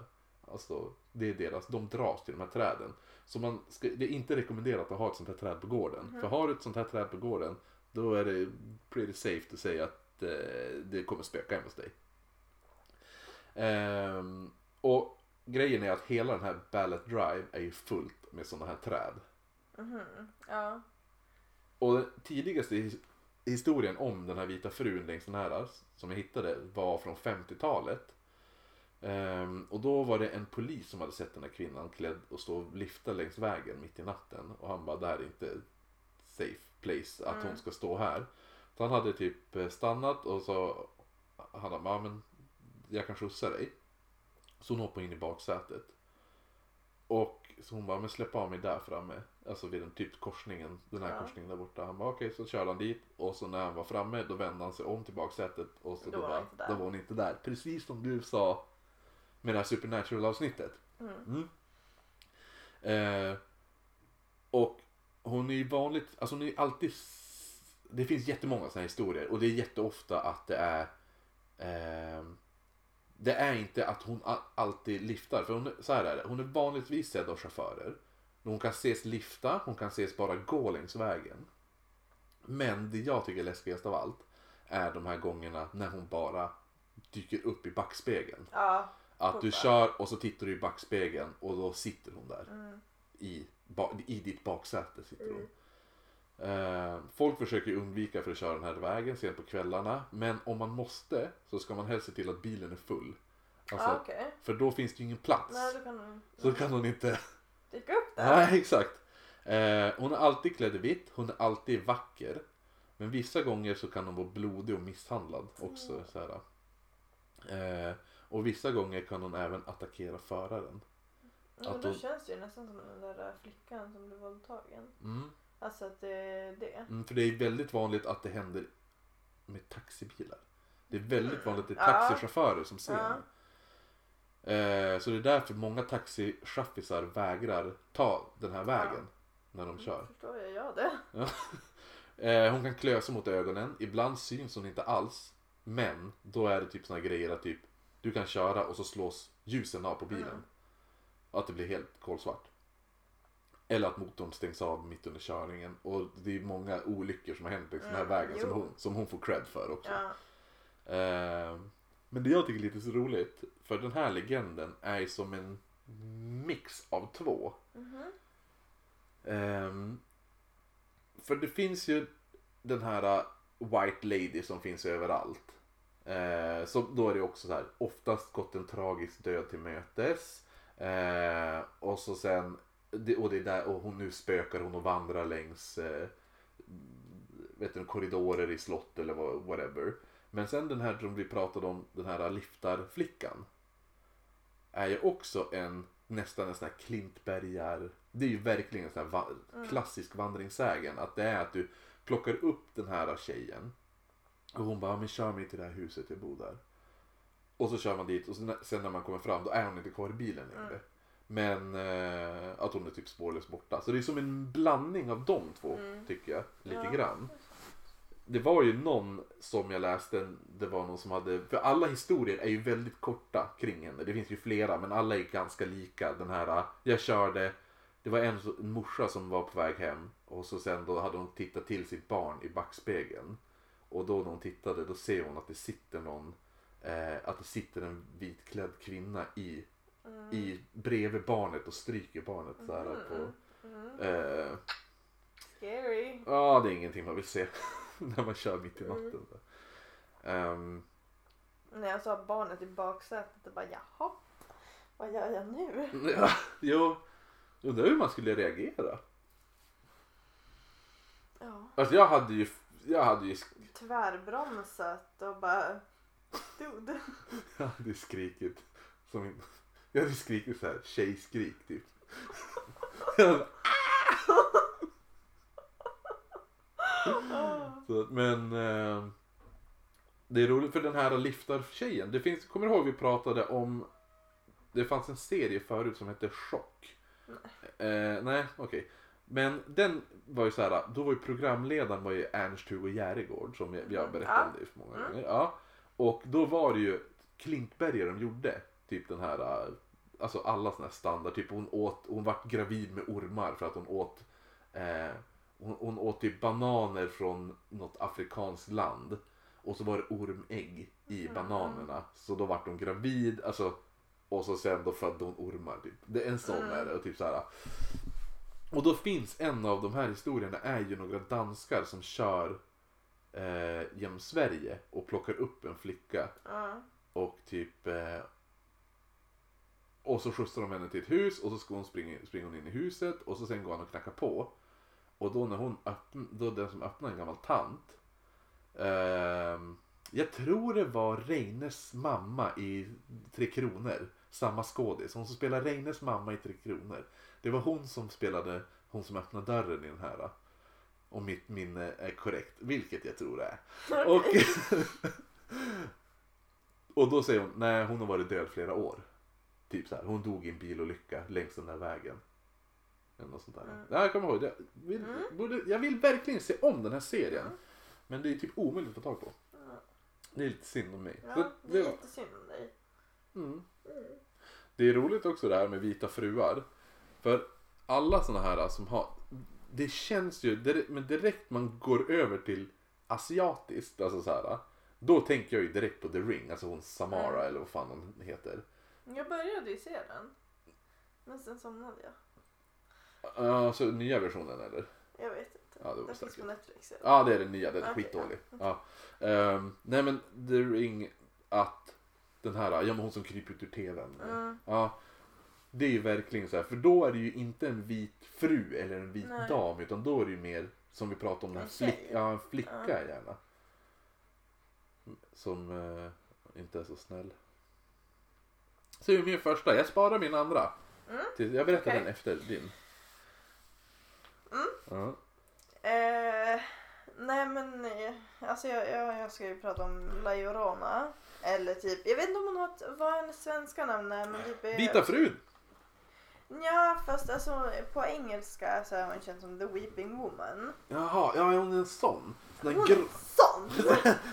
Speaker 1: Alltså, det är deras, de dras till de här träden. Så man ska, det är inte rekommenderat att ha ett sånt här träd på gården. För har du ett sånt här träd på gården, då är det pretty safe att säga att eh, det kommer spöka hemma hos dig. Ehm, och grejen är att hela den här Ballet Drive är ju fullt med sådana här träd.
Speaker 2: Mhm. Ja.
Speaker 1: Och den tidigaste his- historien om den här vita frun längs den här som jag hittade var från 50-talet. Ehm, och då var det en polis som hade sett den här kvinnan klädd och stå och lifta längs vägen mitt i natten. Och han bara, det här är inte safe place att hon ska stå här. Så han hade typ eh, stannat och så han bara, ja men jag kan skjutsa dig. Så hon hoppade in i baksätet. Och så hon bara, men släpp av mig där framme. Alltså vid den typ korsningen, den här
Speaker 2: Ja.
Speaker 1: korsningen där borta. Han bara okej, så körde han dit. Och så när han var framme då vände han sig om till baksätet. Och så
Speaker 2: Då
Speaker 1: då,
Speaker 2: var
Speaker 1: bara, då var hon inte där. Precis som du sa med det här Supernatural avsnittet.
Speaker 2: Mm.
Speaker 1: Mm. Eh, och hon är ju vanligt, alltså hon är ju alltid, det finns jättemånga sådana här historier. Och det är jätteofta att det är ehm, det är inte att hon alltid liftar. För hon, så här är det, hon är vanligtvis sedd av chaufförer. Hon kan ses lifta, hon kan ses bara gå längs vägen. Men det jag tycker är läskigast av allt är de här gångerna när hon bara dyker upp i backspegeln.
Speaker 2: Ja.
Speaker 1: Att du kör och så tittar du i backspegeln och då sitter hon där.
Speaker 2: Mm.
Speaker 1: I, I ditt baksäte sitter hon. Eh, folk försöker undvika för att köra den här vägen sent på kvällarna. Men om man måste så ska man helst se till att bilen är full. Alltså,
Speaker 2: Ja, okej.
Speaker 1: För då finns det ju ingen plats.
Speaker 2: Nej, då kan
Speaker 1: Så kan hon inte...
Speaker 2: dyka upp där.
Speaker 1: Nej, exakt. Eh, hon är alltid klädd i vitt, hon är alltid vacker. Men vissa gånger så kan hon vara blodig och misshandlad också. Så här. Eh, och vissa gånger kan hon även attackera föraren.
Speaker 2: Men
Speaker 1: att
Speaker 2: då
Speaker 1: hon-
Speaker 2: känns det ju nästan som den där flickan som blev våldtagen.
Speaker 1: Mm.
Speaker 2: Alltså att det är det.
Speaker 1: Mm, för det är väldigt vanligt att det händer med taxibilar. Det är väldigt vanligt att det är
Speaker 2: Ja.
Speaker 1: taxichaufförer som ser
Speaker 2: Ja.
Speaker 1: Eh, så det är därför många taxichaffisar vägrar ta den här vägen när de kör.
Speaker 2: Förstår jag, jag det.
Speaker 1: Eh, hon kan klösa mot ögonen. Ibland syns hon inte alls. Men då är det typ såna grejer att typ du kan köra och så slås ljusen av på bilen.
Speaker 2: Mm.
Speaker 1: Att det blir helt kolsvart. Eller att motorn stängs av mitt under körningen. Och det är många olyckor som har hänt längs den här
Speaker 2: Mm,
Speaker 1: vägen som hon, som hon får cred för också.
Speaker 2: Ja.
Speaker 1: Eh, men det jag tycker är lite så roligt, för den här legenden är som en mix av två.
Speaker 2: Mhm.
Speaker 1: Ehm, för det finns ju den här uh, White Lady som finns överallt. Eh, så då är det också så här, oftast gått en tragisk död till mötes. Eh, och så sen, och det är där, och hon nu spökar hon och vandrar längs eh, vet du, korridorer i slott eller vad- whatever. Men sen den här som vi pratade om, den här liftarflickan. Är ju också en nästan en sån här klintbergar. Det är ju verkligen en sån här va- klassisk vandringssägen. Att det är att du plockar upp den här tjejen. Och hon bara, "Ja, men kör mig till det här huset, jag bor där. Och så kör man dit och sen, när man kommer fram då är hon inte kvar i bilen längre. Men eh, att hon är typ spårlöst borta. Så det är som en blandning av de två tycker jag. Lite
Speaker 2: Ja.
Speaker 1: grann. Det var ju någon som jag läste, det var någon som hade, för alla historier är ju väldigt korta kring henne. Det finns ju flera men alla är ganska lika. Den här, jag körde, det var en, en morsa som var på väg hem och så sen då hade hon tittat till sitt barn i backspegeln. Och då när hon tittade då ser hon att det sitter någon, eh, att det sitter en vitklädd kvinna i, i bredvid barnet och stryker barnet så här på. Eh,
Speaker 2: Scary.
Speaker 1: Ja, det är ingenting man vill se när man kör mitt i natten. Ehm,
Speaker 2: När jag sa barnet i baksätet och bara jaha, vad gör jag nu?
Speaker 1: ja, jo, undrar hur man skulle reagera.
Speaker 2: Ja.
Speaker 1: Alltså jag hade ju, jag hade ju,
Speaker 2: Tvärbromsat och bara dude.
Speaker 1: jag hade skrikit som en, jag hade skrikit så här tjejskrik typ. Jag hade, så, men eh, det är roligt för den här liftartjejen. Det finns, kommer du ihåg vi pratade om det fanns en serie förut som hette Chock. Eh, nej, okej. Men den var ju så här, då var ju programledaren var ju Ernst-Hugo Järegård som jag, jag berättade om det för många gånger. Ja. Och då var det ju Klintberger de gjorde. Typ den här, eh, alltså alla såna här standard. Typ hon åt, hon vart gravid med ormar för att hon åt eh, hon, hon åt typ bananer från något afrikanskt land. Och så var det ormägg i bananerna. Så då vart hon gravid. Alltså, och så sen då födde hon ormar. Typ. Det är en sån är det. Och, typ så här. och då finns en av de här historierna är ju några danskar som kör eh, genom Sverige och plockar upp en flicka.
Speaker 2: Ja.
Speaker 1: Och typ eh, och så skjutsar de henne till ett hus och så ska hon springa, springer hon in i huset och så sen går han och knackar på. Och då när hon öppnar, då den som öppnar en gammal tant. ehm, jag tror det var Reines mamma i Tre Kronor. Samma skådis. Hon som spelar Reines mamma i Tre Kronor. Det var hon som spelade hon som öppnade dörren i den här. Om mitt minne är korrekt. Vilket jag tror det är. Och, och då säger hon, nej hon har varit död flera år. Typ så här, hon dog i en bilolycka längs den där vägen. Eller något sånt där. Ja, jag kommer ihåg. Jag vill, borde, jag vill verkligen se om den här serien. Men det är typ omöjligt att få tag på. Det är lite synd om mig. Så
Speaker 2: Ja, det är
Speaker 1: det,
Speaker 2: lite synd om dig.
Speaker 1: mm. det är roligt också det här med vita fruar. För alla såna här som har, det känns ju, men direkt man går över till asiatiskt, alltså så här. Då tänker jag ju direkt på The Ring, alltså hon Samara eller vad fan hon heter.
Speaker 2: Jag började ju se den. Men sen somnade jag.
Speaker 1: Alltså nya versionen eller?
Speaker 2: Jag vet inte.
Speaker 1: Ja, det
Speaker 2: den finns på Netflix. eller?
Speaker 1: Ja det är den nya, den är
Speaker 2: Okej,
Speaker 1: skitdålig. Ja. Ehm, nej men The Ring, att den här, ja men hon som kryper ut ur tvn.
Speaker 2: Mm.
Speaker 1: Ja. Det är ju verkligen så här, för då är det ju inte en vit fru eller en vit
Speaker 2: Nej.
Speaker 1: dam utan då är det ju mer som vi pratade om, den här
Speaker 2: En tjej.
Speaker 1: flick, ja, en flicka
Speaker 2: Ja.
Speaker 1: gärna. Som eh, inte är så snäll. Så är min första, jag sparar min andra.
Speaker 2: Mm.
Speaker 1: Till, jag berättar
Speaker 2: Okej.
Speaker 1: den efter din.
Speaker 2: Mm.
Speaker 1: Ja.
Speaker 2: Eh, nej men eh, alltså jag, jag, jag ska ju prata om La Llorona. Eller typ, jag vet inte om hon har ett, vad hennes svenska namn är men typ är-
Speaker 1: Vita frun!
Speaker 2: Ja fast alltså på engelska så är hon känd som The Weeping Woman.
Speaker 1: Jaha, ja hon är en sån. Sån där
Speaker 2: Hon
Speaker 1: gr-
Speaker 2: är sån!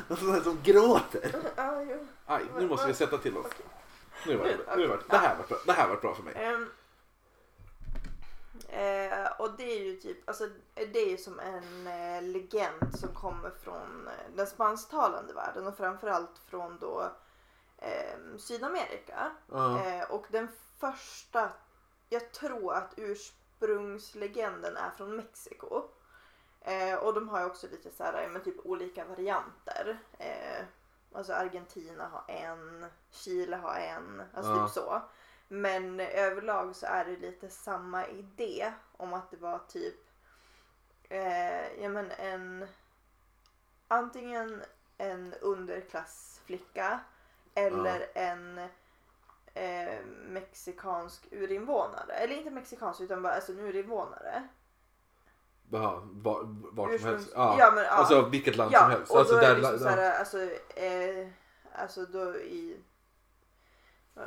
Speaker 1: en sån där som gråter.
Speaker 2: ja, jo.
Speaker 1: Aj, nu måste vi sätta till oss.
Speaker 2: Okej.
Speaker 1: Nu var det, nu var det, det här var bra. Det här var bra för mig.
Speaker 2: Ehm, eh, och det är ju typ, alltså det är ju som en eh, legend som kommer från eh, den spansktalande världen och framförallt från då eh, Sydamerika.
Speaker 1: Ja.
Speaker 2: Eh, och den första, jag tror att ursprungslegenden är från Mexiko. Eh, och de har ju också lite så här, men typ olika varianter. Eh, alltså Argentina har en, Chile har en, alltså
Speaker 1: Ja.
Speaker 2: typ så. Men överlag så är det lite samma idé om att det var typ eh, ja, men en antingen en underklassflicka eller en eh, mexikansk urinvånare. Eller inte mexikansk utan bara alltså en urinvånare.
Speaker 1: Jaha, var, vart som
Speaker 2: Ursprungs-
Speaker 1: helst. Ja.
Speaker 2: Ja, men, ja.
Speaker 1: Alltså vilket land som helst.
Speaker 2: och
Speaker 1: Alltså,
Speaker 2: då är det liksom
Speaker 1: ja.
Speaker 2: såhär, alltså, eh, alltså då i,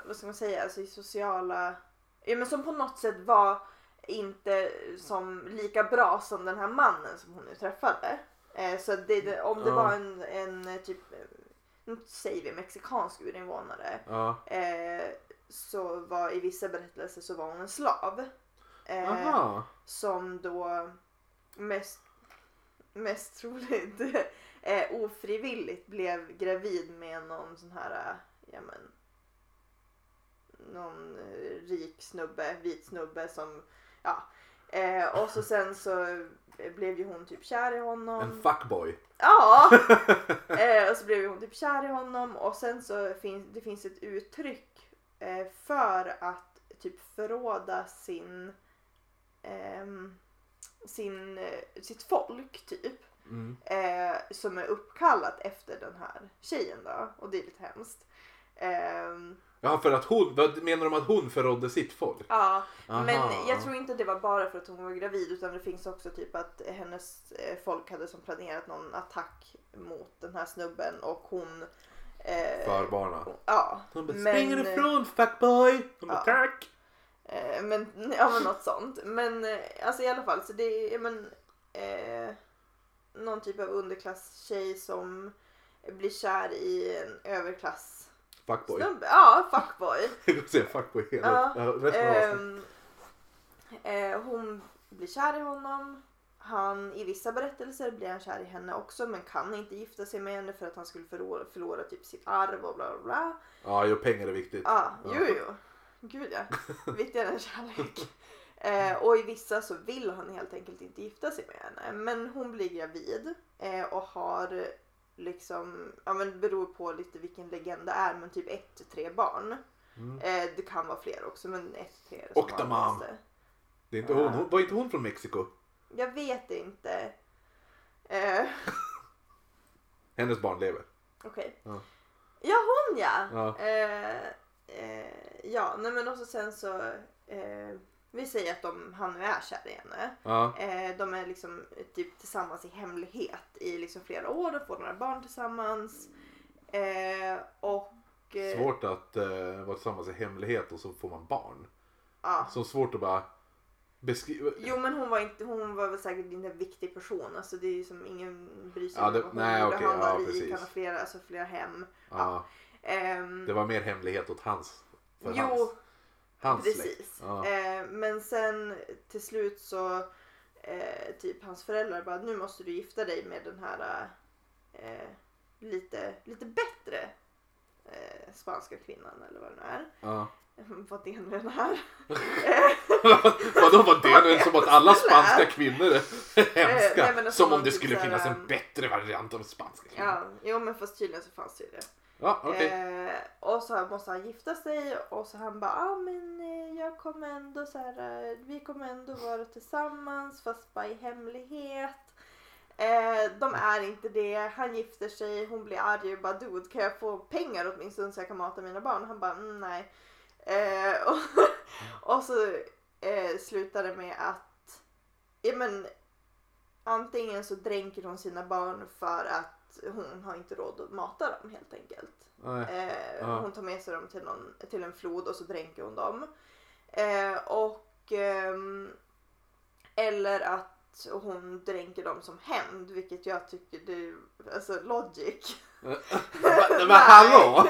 Speaker 2: vad ska man säga, alltså i sociala, ja men som på något sätt var inte som lika bra som den här mannen som hon nu träffade. Eh, så det, om det var en, en typ, nu säger vi mexikansk urinvånare,
Speaker 1: Ja.
Speaker 2: eh, så var i vissa berättelser så var hon en slav. Eh, som då mest, mest troligt eh, ofrivilligt blev gravid med någon sån här, eh, ja men, någon eh, rik snubbe, vit snubbe som, ja. Eh, och så sen så blev ju hon typ kär i honom.
Speaker 1: En fuckboy.
Speaker 2: Ja! eh, och så blev hon typ kär i honom och sen så finns det finns ett uttryck eh, för att typ förråda sin, ehm, sin eh, sitt folk typ.
Speaker 1: Mm.
Speaker 2: Eh, som är uppkallat efter den här tjejen då och det är lite hemskt. Ehm,
Speaker 1: Ja, för att hon, menar de att hon förrådde sitt folk?
Speaker 2: ja,
Speaker 1: Aha.
Speaker 2: men jag tror inte det var bara för att hon var gravid utan det finns också typ att hennes eh, folk hade som planerat någon attack mot den här snubben och hon eh,
Speaker 1: Förbarna.
Speaker 2: Ja,
Speaker 1: Hon bara,
Speaker 2: men-
Speaker 1: springer ifrån fuckboy! Hon bara,
Speaker 2: Ja.
Speaker 1: tack!
Speaker 2: eh, men, ja men något sånt. Men eh, alltså i alla fall så det är men, eh, någon typ av underklasstjej som blir kär i en överklass
Speaker 1: Fuckboy.
Speaker 2: snubbe. Ja, fuckboy.
Speaker 1: Jag säga fuckboy hela
Speaker 2: Ja. Ehm, eh, hon blir kär i honom. Han, I vissa berättelser blir han kär i henne också men kan inte gifta sig med henne för att han skulle förlora, förlora typ sitt arv och bla bla bla.
Speaker 1: Ja, jo, pengar är viktigt.
Speaker 2: Ja,
Speaker 1: Ja.
Speaker 2: jo jo. Gud ja. Viktigare än kärlek. Eh, och i vissa så vill han helt enkelt inte gifta sig med henne. Men hon blir gravid eh, och har liksom, ja men beror på lite vilken legend det är men typ ett till tre barn.
Speaker 1: Mm.
Speaker 2: Eh, det kan vara fler också men ett till tre är det
Speaker 1: Octamam. Det är inte hon. hon. Var inte hon från Mexiko?
Speaker 2: Jag vet inte. Eh,
Speaker 1: Hennes barn lever.
Speaker 2: Okej.
Speaker 1: Ja.
Speaker 2: Ja hon ja!
Speaker 1: Ja.
Speaker 2: Eh, eh, ja, nej men också sen så eh, vi säger att de, han nu är kär i henne.
Speaker 1: Ja.
Speaker 2: Eh, de är liksom eh, typ tillsammans i hemlighet i liksom flera år. De får några barn tillsammans. Eh, och... eh,
Speaker 1: Svårt att uh, vara tillsammans i hemlighet och så får man barn.
Speaker 2: Ja.
Speaker 1: Så svårt att bara beskriva.
Speaker 2: Jo men hon var, inte, hon var väl säkert inte en viktig person. Alltså det är ju som ingen bryr sig
Speaker 1: Ja,
Speaker 2: om
Speaker 1: det-
Speaker 2: vad hon
Speaker 1: nej,
Speaker 2: gjorde.
Speaker 1: okej,
Speaker 2: Han var
Speaker 1: ja,
Speaker 2: rik, han har flera, alltså flera hem.
Speaker 1: Ja.
Speaker 2: Ehm,
Speaker 1: Det var mer hemlighet åt hans. För
Speaker 2: jo,
Speaker 1: hans, hans
Speaker 2: precis.
Speaker 1: Ja.
Speaker 2: Eh, men sen till slut så eh, typ hans föräldrar bara nu måste du gifta dig med den här eh, lite, lite bättre eh, spanska kvinnan eller vad det nu är.
Speaker 1: Ja.
Speaker 2: vad det nu än är.
Speaker 1: Vadå var det nu som att alla spanska kvinnor är hemska?
Speaker 2: nej, alltså
Speaker 1: som om det
Speaker 2: typ
Speaker 1: skulle finnas en
Speaker 2: um,
Speaker 1: bättre variant av spanska kvinnor.
Speaker 2: ja, jo men fast tydligen så fanns det ju det.
Speaker 1: Ja, okay.
Speaker 2: Eh, och så måste han gifta sig och så han bara, ah, men eh, jag kommer ändå så här, eh, vi kommer ändå vara tillsammans fast bara i hemlighet. Eh, de är inte det, han gifter sig, hon blir arg och bara dude kan jag få pengar åtminstone så jag kan mata mina barn? Han bara mm, nej. Eh, och, och så eh, slutar det med att, ja men antingen så dränker hon sina barn för att hon har inte råd att mata dem helt enkelt. Eh. Hon tar med sig dem till, någon, till en flod och så dränker hon dem. Eh, och ehm, Eller att hon dränker dem som hämnd vilket jag tycker det är alltså logic.
Speaker 1: Men, hallå!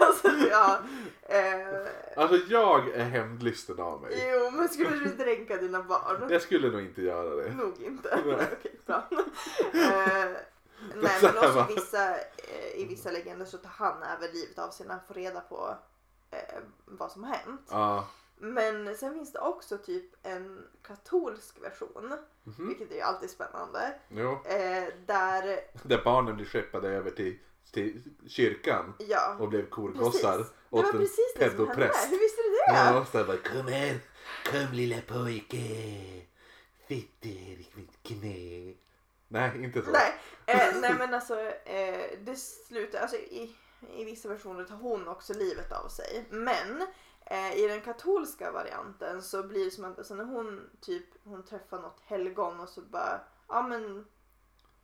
Speaker 2: alltså, ja, eh,
Speaker 1: Alltså jag är hämndlysten av mig.
Speaker 2: jo men skulle du dränka dina barn?
Speaker 1: Jag skulle nog inte göra det.
Speaker 2: Nog inte. Okej, bra. eh, nej men också
Speaker 1: va?
Speaker 2: vissa, eh, i vissa legender så tar han även livet av sig när han får reda på eh, vad som har hänt.
Speaker 1: Ja.
Speaker 2: Men sen finns det också typ en katolsk version,
Speaker 1: Mhm.
Speaker 2: vilket är ju alltid spännande. Eh, där,
Speaker 1: Där barnen blir skeppade över till, till kyrkan
Speaker 2: ja.
Speaker 1: och blev korgossar
Speaker 2: Precis. Det
Speaker 1: åt
Speaker 2: var
Speaker 1: en
Speaker 2: precis det som hände. Hur visste du det?
Speaker 1: Ja, så bara, kom här, kom lilla pojke. Fitter, mitt knä. Nej, inte så.
Speaker 2: Nej, eh, nej men alltså eh, det slutar, alltså i, i vissa versioner tar hon också livet av sig. Men eh, i den katolska varianten så blir det som att alltså, när hon typ hon träffar något helgon och så bara ja men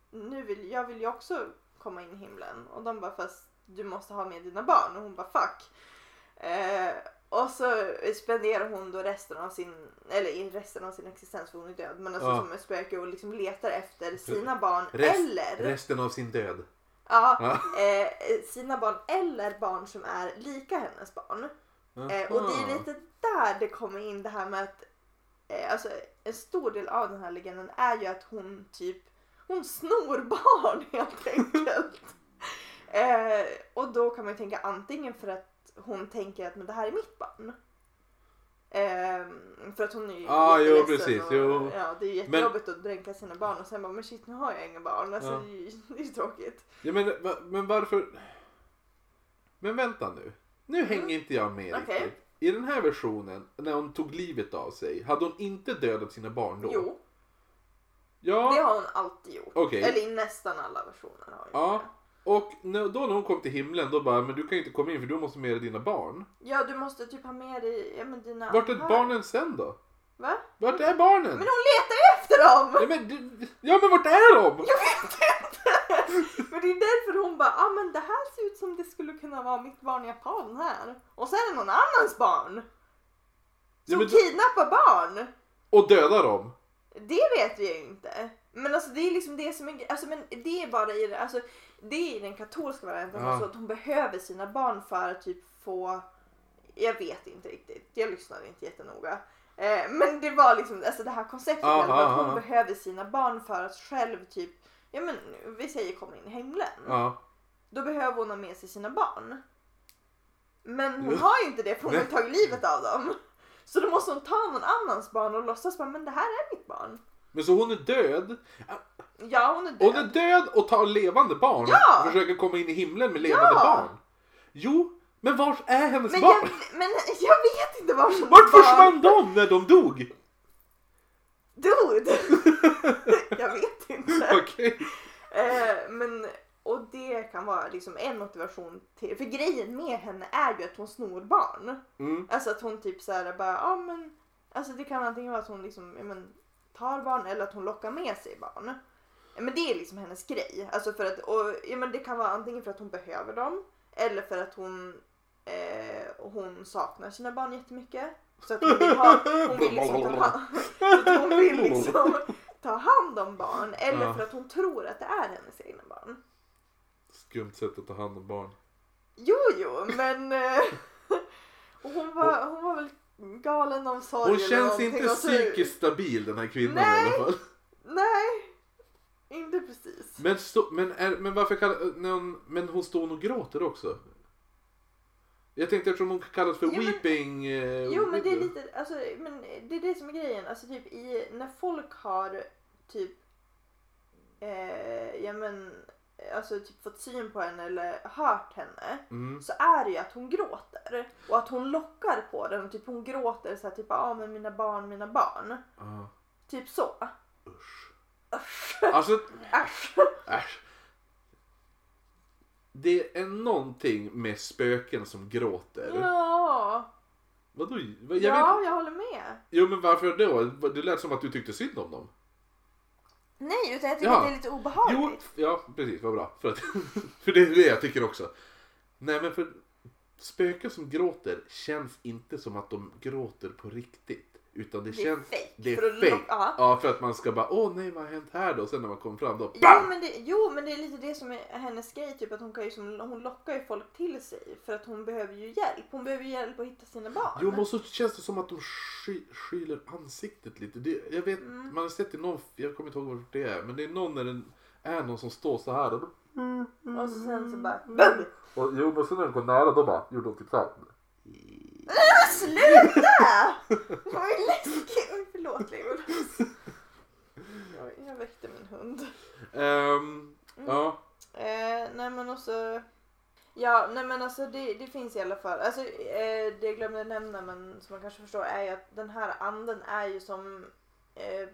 Speaker 2: nu vill jag vill ju också komma in i himlen och de bara fast du måste ha med dina barn och hon bara fuck. Eh, och så spenderar hon då resten av sin, eller i resten av sin existens för hon är död, men alltså
Speaker 1: Ja.
Speaker 2: som ett spöke och liksom letar efter sina barn
Speaker 1: Rest-
Speaker 2: eller
Speaker 1: Resten av sin död.
Speaker 2: ja,
Speaker 1: Ja.
Speaker 2: eh, sina barn eller barn som är lika hennes barn. Eh, och det är lite där det kommer in det här med att eh, alltså, en stor del av den här legenden är ju att hon typ hon snor barn helt enkelt. eh, och då kan man ju tänka antingen för att hon tänker att men det här är mitt barn. Ehm, för att hon är ju
Speaker 1: Ah, jo, precis,
Speaker 2: och,
Speaker 1: jo.
Speaker 2: Ja, det är ju jättejobbigt att dränka sina barn och sen bara men shit nu har jag inga barn. Alltså,
Speaker 1: Ja.
Speaker 2: det, är ju, det är ju tråkigt.
Speaker 1: Ja, men, men varför? Men vänta nu. Nu hänger inte jag med
Speaker 2: Mm. Okej.
Speaker 1: riktigt. I den här versionen, när hon tog livet av sig, hade hon inte dödat sina barn då?
Speaker 2: Jo,
Speaker 1: Ja.
Speaker 2: det har hon alltid gjort.
Speaker 1: Okej.
Speaker 2: Eller i nästan alla versioner har hon
Speaker 1: Ja.
Speaker 2: gjort det.
Speaker 1: Och när, då när hon kom till himlen, då bara, men du kan ju inte komma in för du måste med dig dina barn.
Speaker 2: Ja, du måste typ ha med dig ja, men dina
Speaker 1: Vart är
Speaker 2: anhöriga.
Speaker 1: barnen sen då?
Speaker 2: Va?
Speaker 1: Vart är barnen?
Speaker 2: Men hon letar ju efter dem!
Speaker 1: Ja men, du- ja, men vart är de?
Speaker 2: Jag vet inte! Men det är därför hon bara, ah, men det här ser ut som det skulle kunna vara mitt barn Japan här. Och sen är det någon annans barn. Som
Speaker 1: Ja,
Speaker 2: kidnappar barn.
Speaker 1: Och döda dem?
Speaker 2: Det vet vi ju inte. Men alltså det är liksom det som är alltså, men det är bara i det, alltså det är i den katolska varianten
Speaker 1: Ja.
Speaker 2: alltså att hon behöver sina barn för att typ få jag vet inte riktigt, jag lyssnade inte jättenoga. Eh, men det var liksom alltså det här konceptet fall, att hon
Speaker 1: aha.
Speaker 2: behöver sina barn för att själv typ, ja men vi säger komma in i himlen.
Speaker 1: Ja.
Speaker 2: Då behöver hon ha med sig sina barn. Men hon
Speaker 1: Ja.
Speaker 2: har ju inte det för hon har tagit livet av dem. Så då måste hon ta någon annans barn och låtsas bara, men det här är mitt barn.
Speaker 1: Men så hon är död?
Speaker 2: Ja, hon är död.
Speaker 1: Hon är död och tar levande barn
Speaker 2: Ja!
Speaker 1: och försöker komma in i himlen med levande
Speaker 2: Ja!
Speaker 1: barn. Jo, men var är hennes
Speaker 2: men,
Speaker 1: barn?
Speaker 2: jag, men jag vet inte var som
Speaker 1: Vart
Speaker 2: barn
Speaker 1: försvann de när de dog?
Speaker 2: Dude! jag vet inte.
Speaker 1: Okej.
Speaker 2: Eh, men, och det kan vara liksom en motivation till, för grejen med henne är ju att hon snor barn.
Speaker 1: Mm.
Speaker 2: Alltså att hon typ såhär bara, ja men, alltså det kan antingen vara att hon liksom, men, tar barn eller att hon lockar med sig barn. Men det är liksom hennes grej. Alltså för att, och, ja, men det kan vara antingen för att hon behöver dem eller för att hon, eh, hon saknar sina barn jättemycket. Så att hon vill, ha, hon vill liksom ta hand, så hon vill liksom ta hand om barn. Eller
Speaker 1: Ja.
Speaker 2: för att hon tror att det är hennes egna barn.
Speaker 1: Skumt sätt att ta hand om barn.
Speaker 2: Jo, jo, men eh, och hon, var, hon var väl galen av sorg
Speaker 1: Hon känns inte
Speaker 2: och så-
Speaker 1: psykiskt stabil den här kvinnan
Speaker 2: Nej.
Speaker 1: i alla fall.
Speaker 2: Nej, inte precis.
Speaker 1: Men, stå, men, är, men varför kallar hon, Men hon står och gråter också. Jag tänkte eftersom hon kallas för
Speaker 2: Jo, men-
Speaker 1: weeping... eh,
Speaker 2: Jo, men det är lite, alltså, men det är det som är grejen. Alltså typ i, när folk har typ, eh, ja men, alltså typ fått syn på henne eller hört henne.
Speaker 1: Mm.
Speaker 2: Så är det ju att hon gråter. Och att hon lockar på den. Typ hon gråter så här, typ, ja ah, men mina barn, mina barn.
Speaker 1: Ah,
Speaker 2: Typ så.
Speaker 1: usch. Alltså,
Speaker 2: Äsch.
Speaker 1: äsch. Det är någonting med spöken som gråter.
Speaker 2: Ja,
Speaker 1: Vadå? Jag
Speaker 2: ja
Speaker 1: vet,
Speaker 2: jag håller med.
Speaker 1: jo men varför då? Det lät som att du tyckte synd om dem.
Speaker 2: Nej, utan jag tycker
Speaker 1: Ja.
Speaker 2: att det är lite obehagligt.
Speaker 1: Jo, ja precis, vad bra. För, att, för det är det jag tycker också. Nej men för spöken som gråter känns inte som att de gråter på riktigt. Utan det,
Speaker 2: Det är
Speaker 1: känns...
Speaker 2: fake,
Speaker 1: Det är
Speaker 2: för att
Speaker 1: fake.
Speaker 2: ja.
Speaker 1: För att man ska bara, åh nej vad har hänt här då? Och sen när man kommer fram då,
Speaker 2: Jo
Speaker 1: BAM!
Speaker 2: men, det, jo men det är lite det som är hennes grej, typ att hon, kan ju som, hon lockar ju folk till sig för att hon behöver ju hjälp. Hon behöver ju hjälp att hitta sina barn.
Speaker 1: Jo men så känns det som att de sky, skyler ansiktet lite. Det, jag vet,
Speaker 2: Mm.
Speaker 1: man har sett i någon, jag kommer inte ihåg vad det är, men det är någon när det är någon som står så här. Och, då,
Speaker 2: Och så sen så bara...
Speaker 1: och jo men sen när den går nära då bara, gjorde de typ här.
Speaker 2: Sluta! Vad är läskigt. Oj förlåt Legolas. Jag, jag väckte min hund.
Speaker 1: Ehm, Ja,
Speaker 2: Eh, nej men också... Ja, nej men alltså det, det finns i alla fall. Alltså eh, det jag glömde nämna men som man kanske förstår är ju att den här anden är ju som... Eh,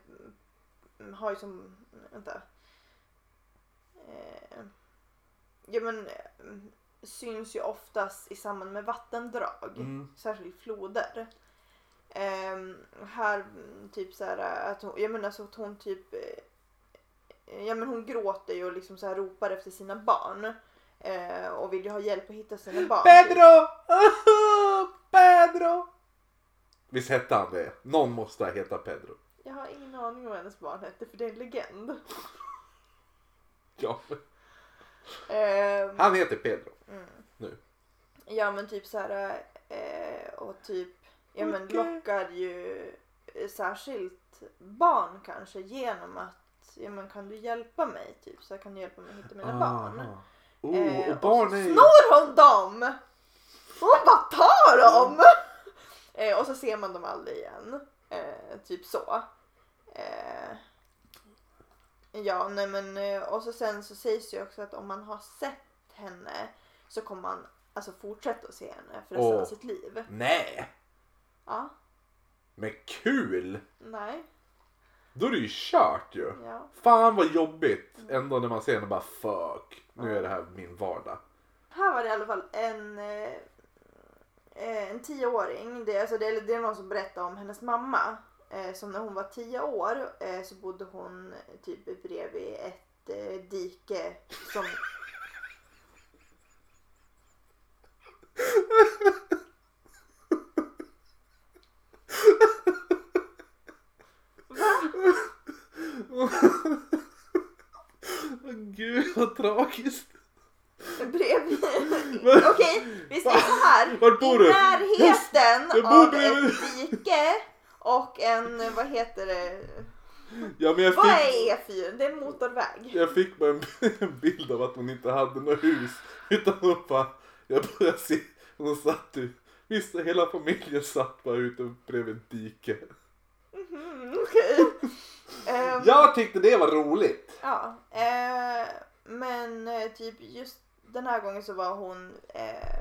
Speaker 2: har ju som... Vänta. Eh, ja men eh, syns ju oftast i samband med vattendrag.
Speaker 1: Mm.
Speaker 2: Särskilt floder. Ehm, här typ så här att hon, jag menar så att hon typ eh, Ja men hon gråter ju och liksom så här ropar efter sina barn. Eh, och vill ju ha hjälp att hitta sina barn.
Speaker 1: Pedro! Pedro! Visst hette han det? Någon måste ha hetat Pedro.
Speaker 2: Jag har ingen aning om vad hennes barn hette för det är en legend.
Speaker 1: Ja,
Speaker 2: Ehm,
Speaker 1: han heter Pedro.
Speaker 2: Mm.
Speaker 1: Nu.
Speaker 2: Ja men typ så här eh, och typ ja men
Speaker 1: Okej.
Speaker 2: lockar ju särskilt barn kanske genom att ja men kan du hjälpa mig typ så här, kan du hjälpa mig att hitta mina barn.
Speaker 1: Aha. Oh,
Speaker 2: Eh,
Speaker 1: och barn
Speaker 2: så
Speaker 1: är
Speaker 2: snor hon dem! Hon bara tar dem! eh, och så ser man dem aldrig igen. Eh, typ så. Eh, ja, nej men eh, och så sen så sägs ju också att om man har sett henne så kommer man alltså fortsätta att se henne för resten
Speaker 1: Åh.
Speaker 2: av sitt liv.
Speaker 1: Nej!
Speaker 2: Ja,
Speaker 1: Men kul!
Speaker 2: nej,
Speaker 1: Då är det ju kört ju.
Speaker 2: ja.
Speaker 1: Fan vad jobbigt. Ändå när man ser henne bara fuck. Nu är det här min vardag.
Speaker 2: Här var det i alla fall en, eh, eh, en tioåring. Det, är alltså, det, är- det är någon som berättar om hennes mamma. Eh, som när hon var tio år eh, så bodde hon typ bredvid ett eh, dike som... Va?
Speaker 1: Gud vad tragiskt.
Speaker 2: Bredvid... Okej, vi säger så här.
Speaker 1: Vart bor
Speaker 2: I
Speaker 1: du?
Speaker 2: närheten
Speaker 1: Jag bor
Speaker 2: av
Speaker 1: bredvid.
Speaker 2: ett dike och en, vad heter det?
Speaker 1: Ja men jag
Speaker 2: Vad
Speaker 1: fick,
Speaker 2: är E4? Det är en motorväg.
Speaker 1: jag fick bara en, en bild av att hon inte hade något hus. Utan hon bara, jag började se, hon satt ju, visst hela familjen satt bara ute bredvid ett dike.
Speaker 2: Mm, Okej. Ehm,
Speaker 1: Jag tyckte det var roligt.
Speaker 2: Ja, eh, men eh, typ just den här gången så var hon eh,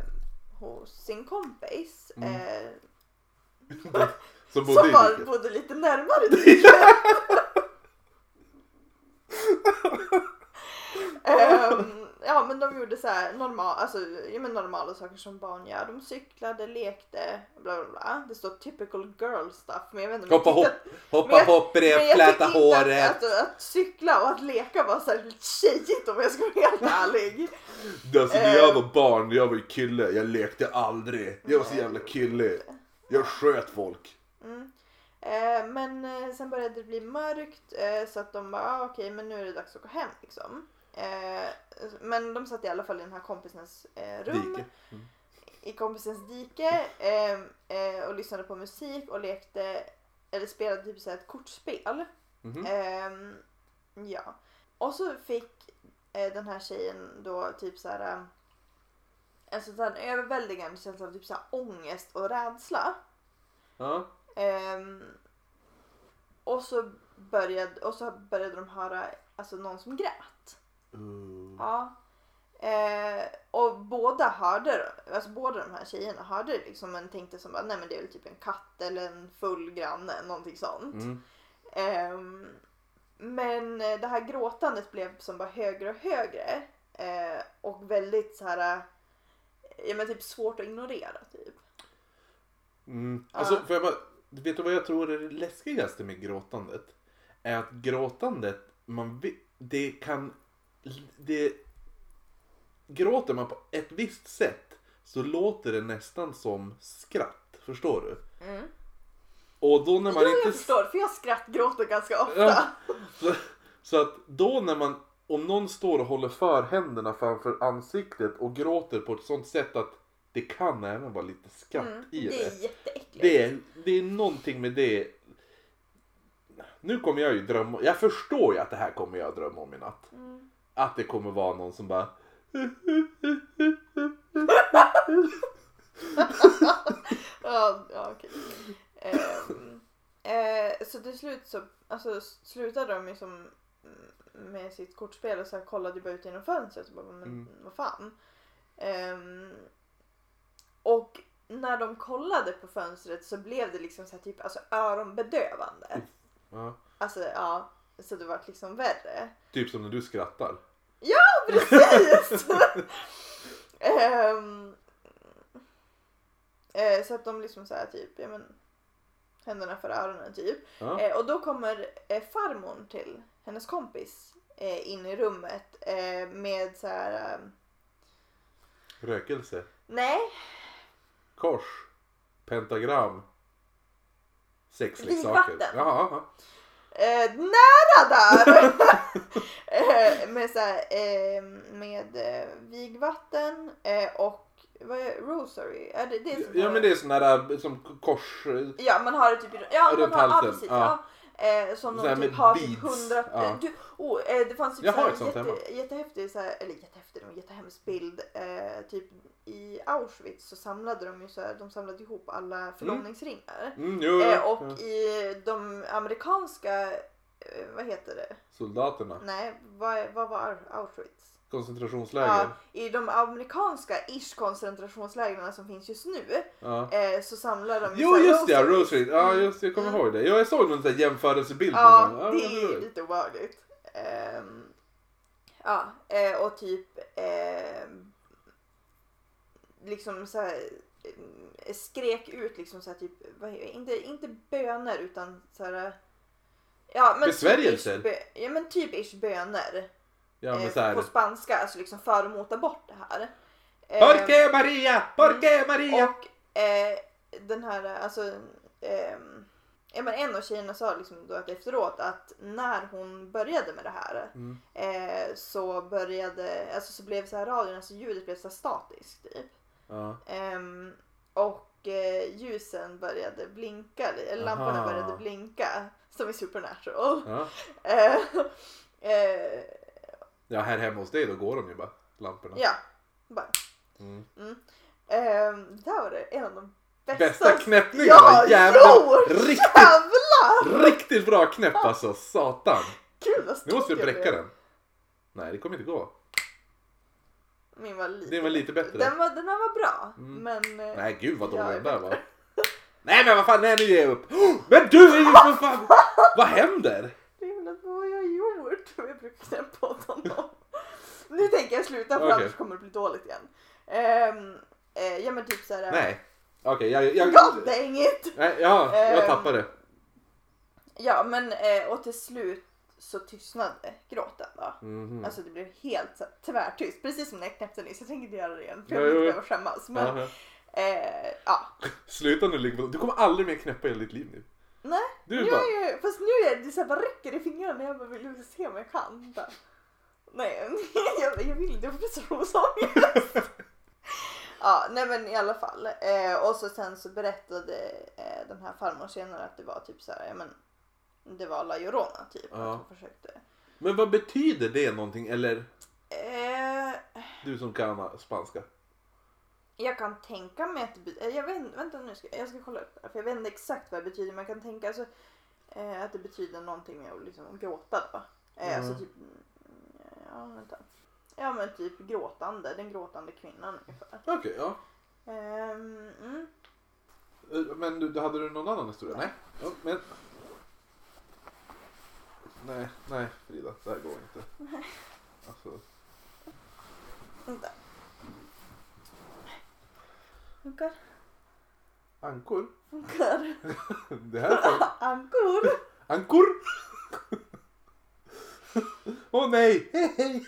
Speaker 2: hos sin kompis.
Speaker 1: Mm.
Speaker 2: Eh,
Speaker 1: Som bodde
Speaker 2: som var, bodde lite närmare diket. Ehm, ja men de gjorde så här normal, alltså, ja, men normala saker som barn gör. De cyklade, lekte, bla bla bla. Det står typical girl stuff. Men jag vet inte
Speaker 1: Hoppa hopp, hoppa
Speaker 2: jag-
Speaker 1: hopp,
Speaker 2: tyckte
Speaker 1: fläta håret.
Speaker 2: Att, att, att cykla och att leka var särskilt tjejigt om jag ska vara helt ärlig.
Speaker 1: Alltså när jag var barn, jag var ju kille, jag lekte aldrig. Jag var så jävla kille. Jag sköt folk.
Speaker 2: Mm. Eh, men eh, sen började det bli mörkt eh, så att de bara ah, okej men nu är det dags att gå hem liksom. Eh, men de satt i alla fall i den här kompisens eh, rum.
Speaker 1: Mm.
Speaker 2: I kompisens dike eh, eh, och lyssnade på musik och lekte eller spelade typ så ett kortspel. Ehm, ja. Och så fick eh, den här tjejen då typ så här eh, en sån här överväldigande känsla av typ så här ångest och rädsla.
Speaker 1: Ja.
Speaker 2: Ehm, och, så började, och så började de höra alltså, någon som grät.
Speaker 1: Uh.
Speaker 2: Ja. Eh, och båda hörde, alltså båda de här tjejerna hörde liksom men tänkte som bara, nej men det är väl typ en katt eller en full granne, någonting sånt.
Speaker 1: Mm.
Speaker 2: Ehm, men eh, det här gråtandet blev som bara högre och högre. Eh, och väldigt så här, eh, ja men typ svårt att ignorera typ.
Speaker 1: Mm. Alltså,
Speaker 2: Ja.
Speaker 1: för jag bara, vet du vad jag tror är det läskigaste med gråtandet? Är att gråtandet man det kan, det, gråter man på ett visst sätt så låter det nästan som skratt. Förstår du?
Speaker 2: Mm.
Speaker 1: Och då när man
Speaker 2: Jo,
Speaker 1: inte...
Speaker 2: jag förstår, för jag skrattgråter ganska ofta.
Speaker 1: Ja. Så, så att då när man, om någon står och håller för händerna framför ansiktet och gråter på ett sånt sätt att det kan även vara lite skratt
Speaker 2: Mm,
Speaker 1: i
Speaker 2: det är
Speaker 1: det.
Speaker 2: jätteäckligt.
Speaker 1: Det är, det är någonting med det. Nu kommer jag ju drömma, jag förstår ju att det här kommer jag drömma om i natt.
Speaker 2: Mm.
Speaker 1: Att det kommer vara någon som bara
Speaker 2: Ja, ja okej. Ehm, eh, så till slut så alltså, slutade de ju som mm, med sitt kortspel och så här kollade bara ut genom fönstret och bara, men
Speaker 1: Mm.
Speaker 2: vad fan. Ehm, och när de kollade på fönstret så blev det liksom så här typ alltså öronbedövande.
Speaker 1: ja,
Speaker 2: Alltså ja, så det var liksom värre.
Speaker 1: Typ som när du skrattar.
Speaker 2: Precis! Ehm, eh, så att de liksom så här typ, ja men händerna för öronen typ.
Speaker 1: Ja.
Speaker 2: Eh, och då kommer eh, farmor till hennes kompis eh, in i rummet eh, med så här. ehm,
Speaker 1: Rökelse.
Speaker 2: nej,
Speaker 1: Kors. Pentagram. Sexleksaker. Jaha.
Speaker 2: Eh, nära där! eh, med så här, eh, med eh, vigvatten eh, och vad är rosary? Är det, det är
Speaker 1: Ja men det är sån där som kors...
Speaker 2: Ja man har det typ i ja, man har, ja, precis,
Speaker 1: ja.
Speaker 2: Eh, som de typ har typ hundra...
Speaker 1: ja.
Speaker 2: Du, oh, eh, det fanns typ
Speaker 1: Jag
Speaker 2: så
Speaker 1: hemma.
Speaker 2: jätte, jättehäftig, så här, eller jättehäftig, en jättehemsk bild. Eh, typ i Auschwitz så samlade de ju så här, de samlade ihop alla förlovningsringar.
Speaker 1: Mm, jo, jo.
Speaker 2: Eh, och
Speaker 1: ja.
Speaker 2: i de amerikanska, eh, vad heter det?
Speaker 1: Soldaterna.
Speaker 2: Nej, vad, vad var Auschwitz?
Speaker 1: Koncentrationsläger.
Speaker 2: Ja, I de amerikanska ish koncentrationslägren som finns just nu
Speaker 1: Ja.
Speaker 2: eh, så samlar de ju
Speaker 1: Jo just det, ja,
Speaker 2: rosaries.
Speaker 1: Rosary. Ja
Speaker 2: Mm.
Speaker 1: just det, jag kommer
Speaker 2: Mm.
Speaker 1: ihåg det. Ja, jag såg någon jämförelsebild.
Speaker 2: Ja,
Speaker 1: gång.
Speaker 2: det är lite obehagligt. Ehm, ja, eh, och typ ehm, liksom så här eh, skrek ut liksom så här typ, inte, inte böner utan så här Ja men
Speaker 1: Besvärjelser?
Speaker 2: Typ, ish ja men typ ish böner.
Speaker 1: Ja men
Speaker 2: eh,
Speaker 1: så här.
Speaker 2: på spanska, alltså liksom för att mota bort det här. Ehm,
Speaker 1: Porque Maria! Porque Maria!
Speaker 2: och eh, den här, alltså, ehm, ja, men en av tjejerna sa liksom då att efteråt att när hon började med det här
Speaker 1: Mm.
Speaker 2: eh, så började, alltså så blev så här radion, alltså ljudet blev så statiskt typ.
Speaker 1: Ja.
Speaker 2: Ehm, och eh, ljusen började blinka, eller lamporna
Speaker 1: Aha.
Speaker 2: började blinka som i Supernatural.
Speaker 1: Ja. Ja, här hemma hos dig då går de ju bara, lamporna.
Speaker 2: ja, bara.
Speaker 1: Mm.
Speaker 2: Ehm, det där var det en av de bästa,
Speaker 1: Bästa knäppningarna!
Speaker 2: Ja, jo!
Speaker 1: Riktigt,
Speaker 2: Jävlar!
Speaker 1: riktigt bra knäpp alltså, satan!
Speaker 2: Gud vad
Speaker 1: Nu måste du bräcka den. Nej, det kommer inte gå.
Speaker 2: Min var lite,
Speaker 1: Den var lite bättre.
Speaker 2: Den, var, den här var bra.
Speaker 1: Mm.
Speaker 2: Men... eh,
Speaker 1: Nej, gud vad dålig den där var. Nej men vad fan, nej nu ger jag upp. Men du är ju för fan... Vad händer?
Speaker 2: Det är väl att vad har jag gjort? Jag brukar knäppa åt honom. nu tänker
Speaker 1: Okej.
Speaker 2: annars kommer det bli dåligt igen. Um, eh, ja men typ såhär...
Speaker 1: Nej. Okej, jag... jag,
Speaker 2: God dang it!
Speaker 1: nej, ja, jag
Speaker 2: Ehm.
Speaker 1: tappade.
Speaker 2: Ja men eh, och till slut så tystnade gråten då.
Speaker 1: Mhm.
Speaker 2: Alltså det blev helt så tvärtyst. Precis som när jag knäppte nyss. Jag tänker inte göra det igen. För
Speaker 1: Ja,
Speaker 2: jag vill inte behöva skämmas. Men
Speaker 1: Jaha.
Speaker 2: eh, ja.
Speaker 1: Sluta nu på... Du kommer aldrig mer knäppa i hela ditt liv nu.
Speaker 2: Nej. Nu
Speaker 1: bara...
Speaker 2: jag, fast nu är det så här, bara räcker i fingrarna. Jag bara vill se om jag kan. Bara. Nej, jag, jag vill inte. Får prestationsångest. ja, nej men i alla fall. Eh, och så sen så berättade eh, den här farmor senare att det var typ så här, ja men det var La Llorona typ.
Speaker 1: Ja.
Speaker 2: Att hon försökte.
Speaker 1: Men vad betyder det någonting? Eller
Speaker 2: Eh,
Speaker 1: du som kan spanska?
Speaker 2: jag kan tänka mig att det betyder, jag vet vänta nu ska jag ska kolla upp det här, för jag vet inte exakt vad det betyder men jag kan tänka alltså, eh, att det betyder någonting med att liksom gråta då. Eh,
Speaker 1: Mm.
Speaker 2: Alltså typ, ja vänta. Ja men typ gråtande, den gråtande kvinnan ungefär.
Speaker 1: Okej, ja.
Speaker 2: Ehm, mm.
Speaker 1: Eh, Men du, hade du någon annan historia? Nej. Ja, men... Nej, nej Frida, det här går inte. Alltså,
Speaker 2: Vänta. Funkar?
Speaker 1: ankor?
Speaker 2: Funkar?
Speaker 1: Det här är
Speaker 2: Ankor?
Speaker 1: Ankor? Åh nej, hej hej!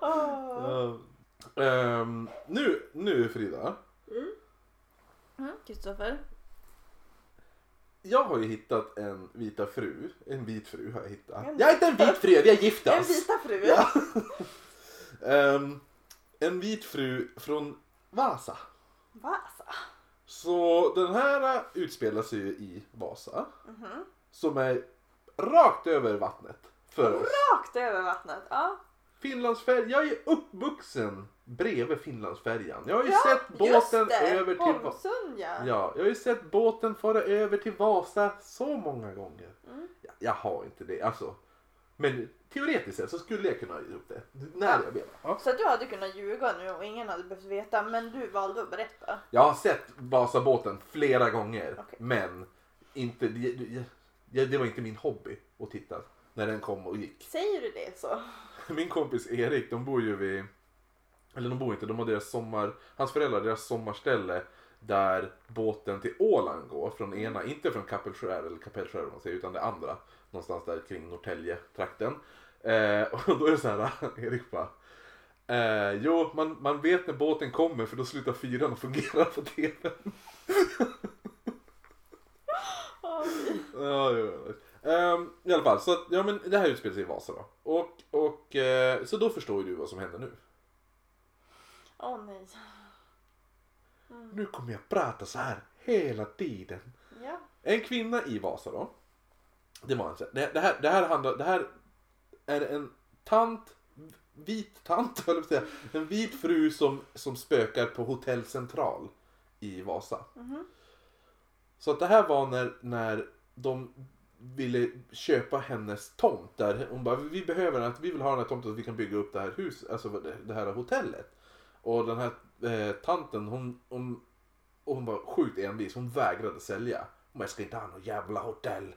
Speaker 2: Åh.
Speaker 1: Ehm, nu, nu Frida.
Speaker 2: Mm, Kristoffer.
Speaker 1: Jag har ju hittat en vita fru. En vit fru har jag hittat.
Speaker 2: En-
Speaker 1: Jag har hittat en vit fru, vi har gift
Speaker 2: En
Speaker 1: oss.
Speaker 2: vita fru.
Speaker 1: Ja. Ehm, en vit fru från Vasa.
Speaker 2: Vasa.
Speaker 1: Så den här utspelar sig ju i Vasa.
Speaker 2: Mhm.
Speaker 1: Som är rakt över vattnet för oss.
Speaker 2: Rakt över vattnet. Ja.
Speaker 1: Finlandsfärjan, jag är uppvuxen bredvid Finlandsfärjan. Jag har ju
Speaker 2: Ja,
Speaker 1: sett båten
Speaker 2: det.
Speaker 1: över till Vasa.
Speaker 2: Ja.
Speaker 1: Ja, jag har ju sett båten fara över till Vasa så många gånger.
Speaker 2: Mm.
Speaker 1: Ja, jag har inte det, alltså. Men teoretiskt sett så skulle jag kunna ha gjort det. När jag vill. Ja.
Speaker 2: Så att du hade kunnat ljuga nu och ingen hade behövt veta men du valde att berätta.
Speaker 1: Jag har sett Vasabåten flera gånger.
Speaker 2: Okej.
Speaker 1: Men inte, det, det, det var inte min hobby att titta när den kom och gick.
Speaker 2: Säger du det så?
Speaker 1: Min kompis Erik, de bor ju vid... Eller de bor inte, de har deras sommar... Hans föräldrar, deras sommarställe där båten till Åland går från ena, inte från Kapellskär eller Kapellskär om man säger, utan det andra. Någonstans där kring Norrtälje-trakten. Eh, och då är det så här, Erik bara... Eh, jo, man, man vet när båten kommer för då slutar fyran att fungera på tvn.
Speaker 2: Ja, okej.
Speaker 1: Ja, det var det. Ehm, I alla fall, så att, ja men det här utspelar sig i Vasa då. Och, och eh, så då förstår ju du vad som händer nu.
Speaker 2: Åh nej.
Speaker 1: Nu kommer jag prata så här hela tiden.
Speaker 2: Ja.
Speaker 1: En kvinna i Vasa då. Det var så- det, det, här, det här handlar, det här är en tant, vit tant höll jag säga. En vit fru som, som spökar på Hotell Central i Vasa.
Speaker 2: Mhm.
Speaker 1: Så att det här var när, när de ville köpa hennes tomt där hon bara vi behöver den, vi vill ha den här tomten så att vi kan bygga upp det här huset, alltså det, här hotellet. Och den här eh, tanten hon, hon, hon var sjukt envis, hon vägrade sälja. Hon bara, jag ska inte ha något jävla hotell.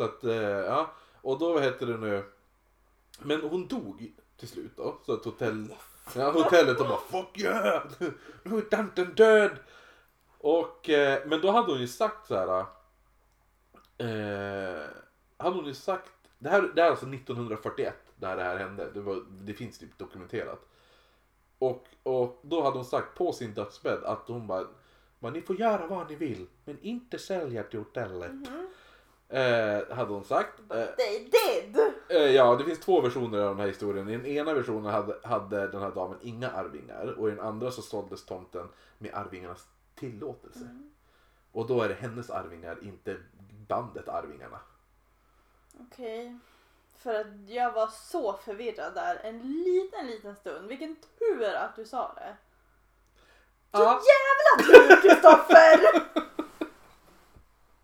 Speaker 1: Så att, eh, ja. Och då, vad heter det nu? Men hon dog till slut då. Så att hotell, ja, hotellet de bara, fuck yeah! Nu är tanten död! Och, eh, men då hade hon ju sagt så här. Eh, hade hon ju sagt, det här, det här är alltså 1941 när det här hände. Det, var, det finns typ dokumenterat. Och, och då hade hon sagt på sin dödsbädd att hon bara, bara ni får göra vad ni vill men inte sälja till hotellet. Mm-hmm. Eh, hade hon sagt. Eh,
Speaker 2: They did!
Speaker 1: Eh, Ja, det finns två versioner av den här historien. I den ena versionen hade, hade den här damen inga arvingar och i den andra så såldes tomten med arvingarnas tillåtelse. Och då är det hennes arvingar, inte bandet Arvingarna.
Speaker 2: Okej. För att jag var så förvirrad där en liten, liten stund. Vilken tur att du sa det.
Speaker 1: Ja.
Speaker 2: Jävla tur Kristoffer!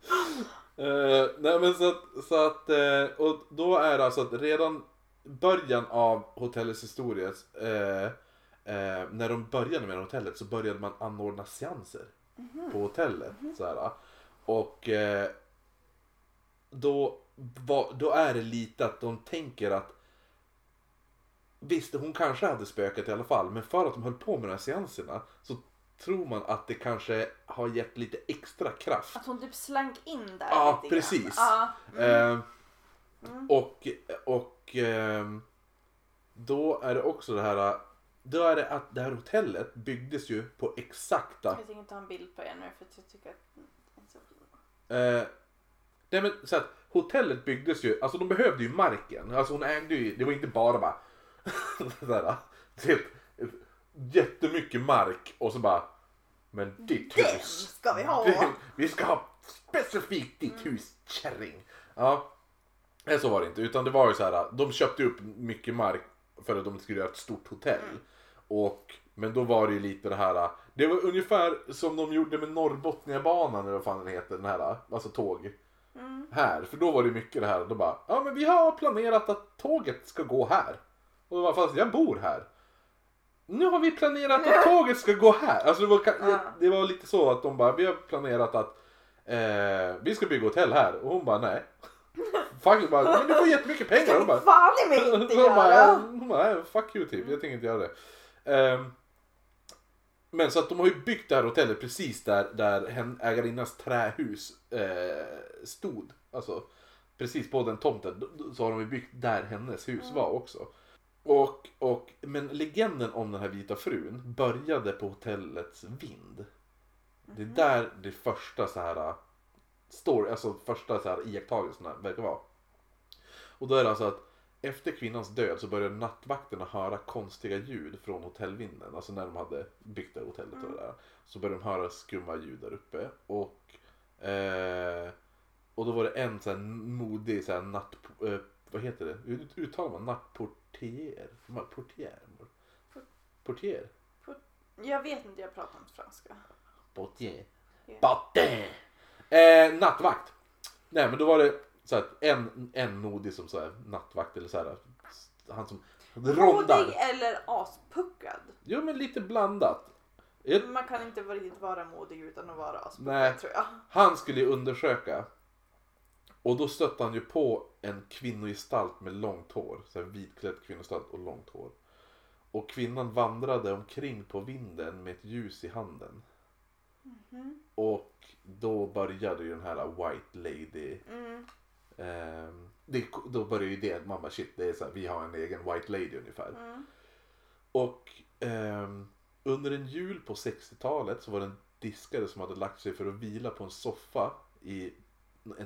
Speaker 1: Eh, nej men så att, så att eh, och då är det alltså att redan början av hotellets historia, eh, när de började med hotellet så började man anordna seanser på hotellet. Så här, och då, var, då är det lite att de tänker att Visst, hon kanske hade spökat i alla fall, men för att de höll på med de här seanserna så tror man att det kanske har gett lite extra kraft.
Speaker 2: Att hon typ slank in där
Speaker 1: Ja,
Speaker 2: lite
Speaker 1: precis.
Speaker 2: Ja.
Speaker 1: Eh, Och, och ehm, då är det också det här. Då är det att det här hotellet byggdes ju på exakta.
Speaker 2: Jag tänker ta en bild på er nu för att jag tycker att.
Speaker 1: Eh, nej men så att hotellet byggdes ju, alltså de behövde ju marken. Alltså hon ägde ju, det var inte bara bara sådär, typ, jättemycket mark och så bara men ditt
Speaker 2: Den
Speaker 1: hus.
Speaker 2: ska vi ha!
Speaker 1: Det- Vi ska ha specifikt ditt hus, kärring. Ja. Nej, så var det inte. Utan det var ju så här, de köpte upp mycket mark för att de skulle göra ett stort hotell. Och, men då var det ju lite det här, det var ungefär som de gjorde med Norrbotniabanan eller vad fan den heter, den här, alltså tåg. Här, för då var det mycket det här, då bara, ja men vi har planerat att tåget ska gå här. Och då bara, fast jag bor här. Nu har vi planerat att tåget ska gå här. Alltså det var, det var lite så att de bara, vi har planerat att eh, vi ska bygga hotell här. Och hon bara, nej. Faktiskt bara, men du får jättemycket pengar. Hon bara,
Speaker 2: Fan i mig inte
Speaker 1: hon bara,
Speaker 2: göra!
Speaker 1: hon bara, "Nej, fuck you typ, jag tänker inte göra det. Ehm, Men så att de har ju byggt det här hotellet precis där, där hen, ägarinnans trähus eh, stod. Alltså precis på den tomten. Så har de ju byggt där hennes hus var också. Och, och, men legenden om den här vita frun började på hotellets vind. Det är där det första så här story, alltså första så här iakttagelserna verkar vara. Och då är det alltså att efter kvinnans död så började nattvakterna höra konstiga ljud från hotellvinden. Alltså när de hade byggt det hotellet och det där. Så började de höra skumma ljud där uppe. Och, eh, och då var det en så här modig så här natt... Eh, vad heter det? Hur uttalar man? Nattportier? Ma- Portier? Portier?
Speaker 2: Jag vet inte, jag pratar inte franska.
Speaker 1: Portier. Portier. Eh, nattvakt. Nej men då var det så att en, en modig som så här, nattvakt eller så här. Han som rondar.
Speaker 2: Modig eller aspuckad.
Speaker 1: Jo men lite blandat. Jag,
Speaker 2: Man kan inte riktigt vara modig utan att vara aspuckad
Speaker 1: Nej.
Speaker 2: tror jag.
Speaker 1: han skulle ju undersöka. Och då stötte han ju på en kvinnogestalt med långt hår. Så här vitklädd kvinnogestalt och långt hår. Och kvinnan vandrade omkring på vinden med ett ljus i handen.
Speaker 2: Mhm.
Speaker 1: Och då började ju den här White Lady.
Speaker 2: Mm.
Speaker 1: ehm, det, då började ju det, man bara shit, det är så här, vi har en egen White Lady ungefär.
Speaker 2: Mm.
Speaker 1: Och ehm, under en jul på 60-talet så var det en diskare som hade lagt sig för att vila på en soffa i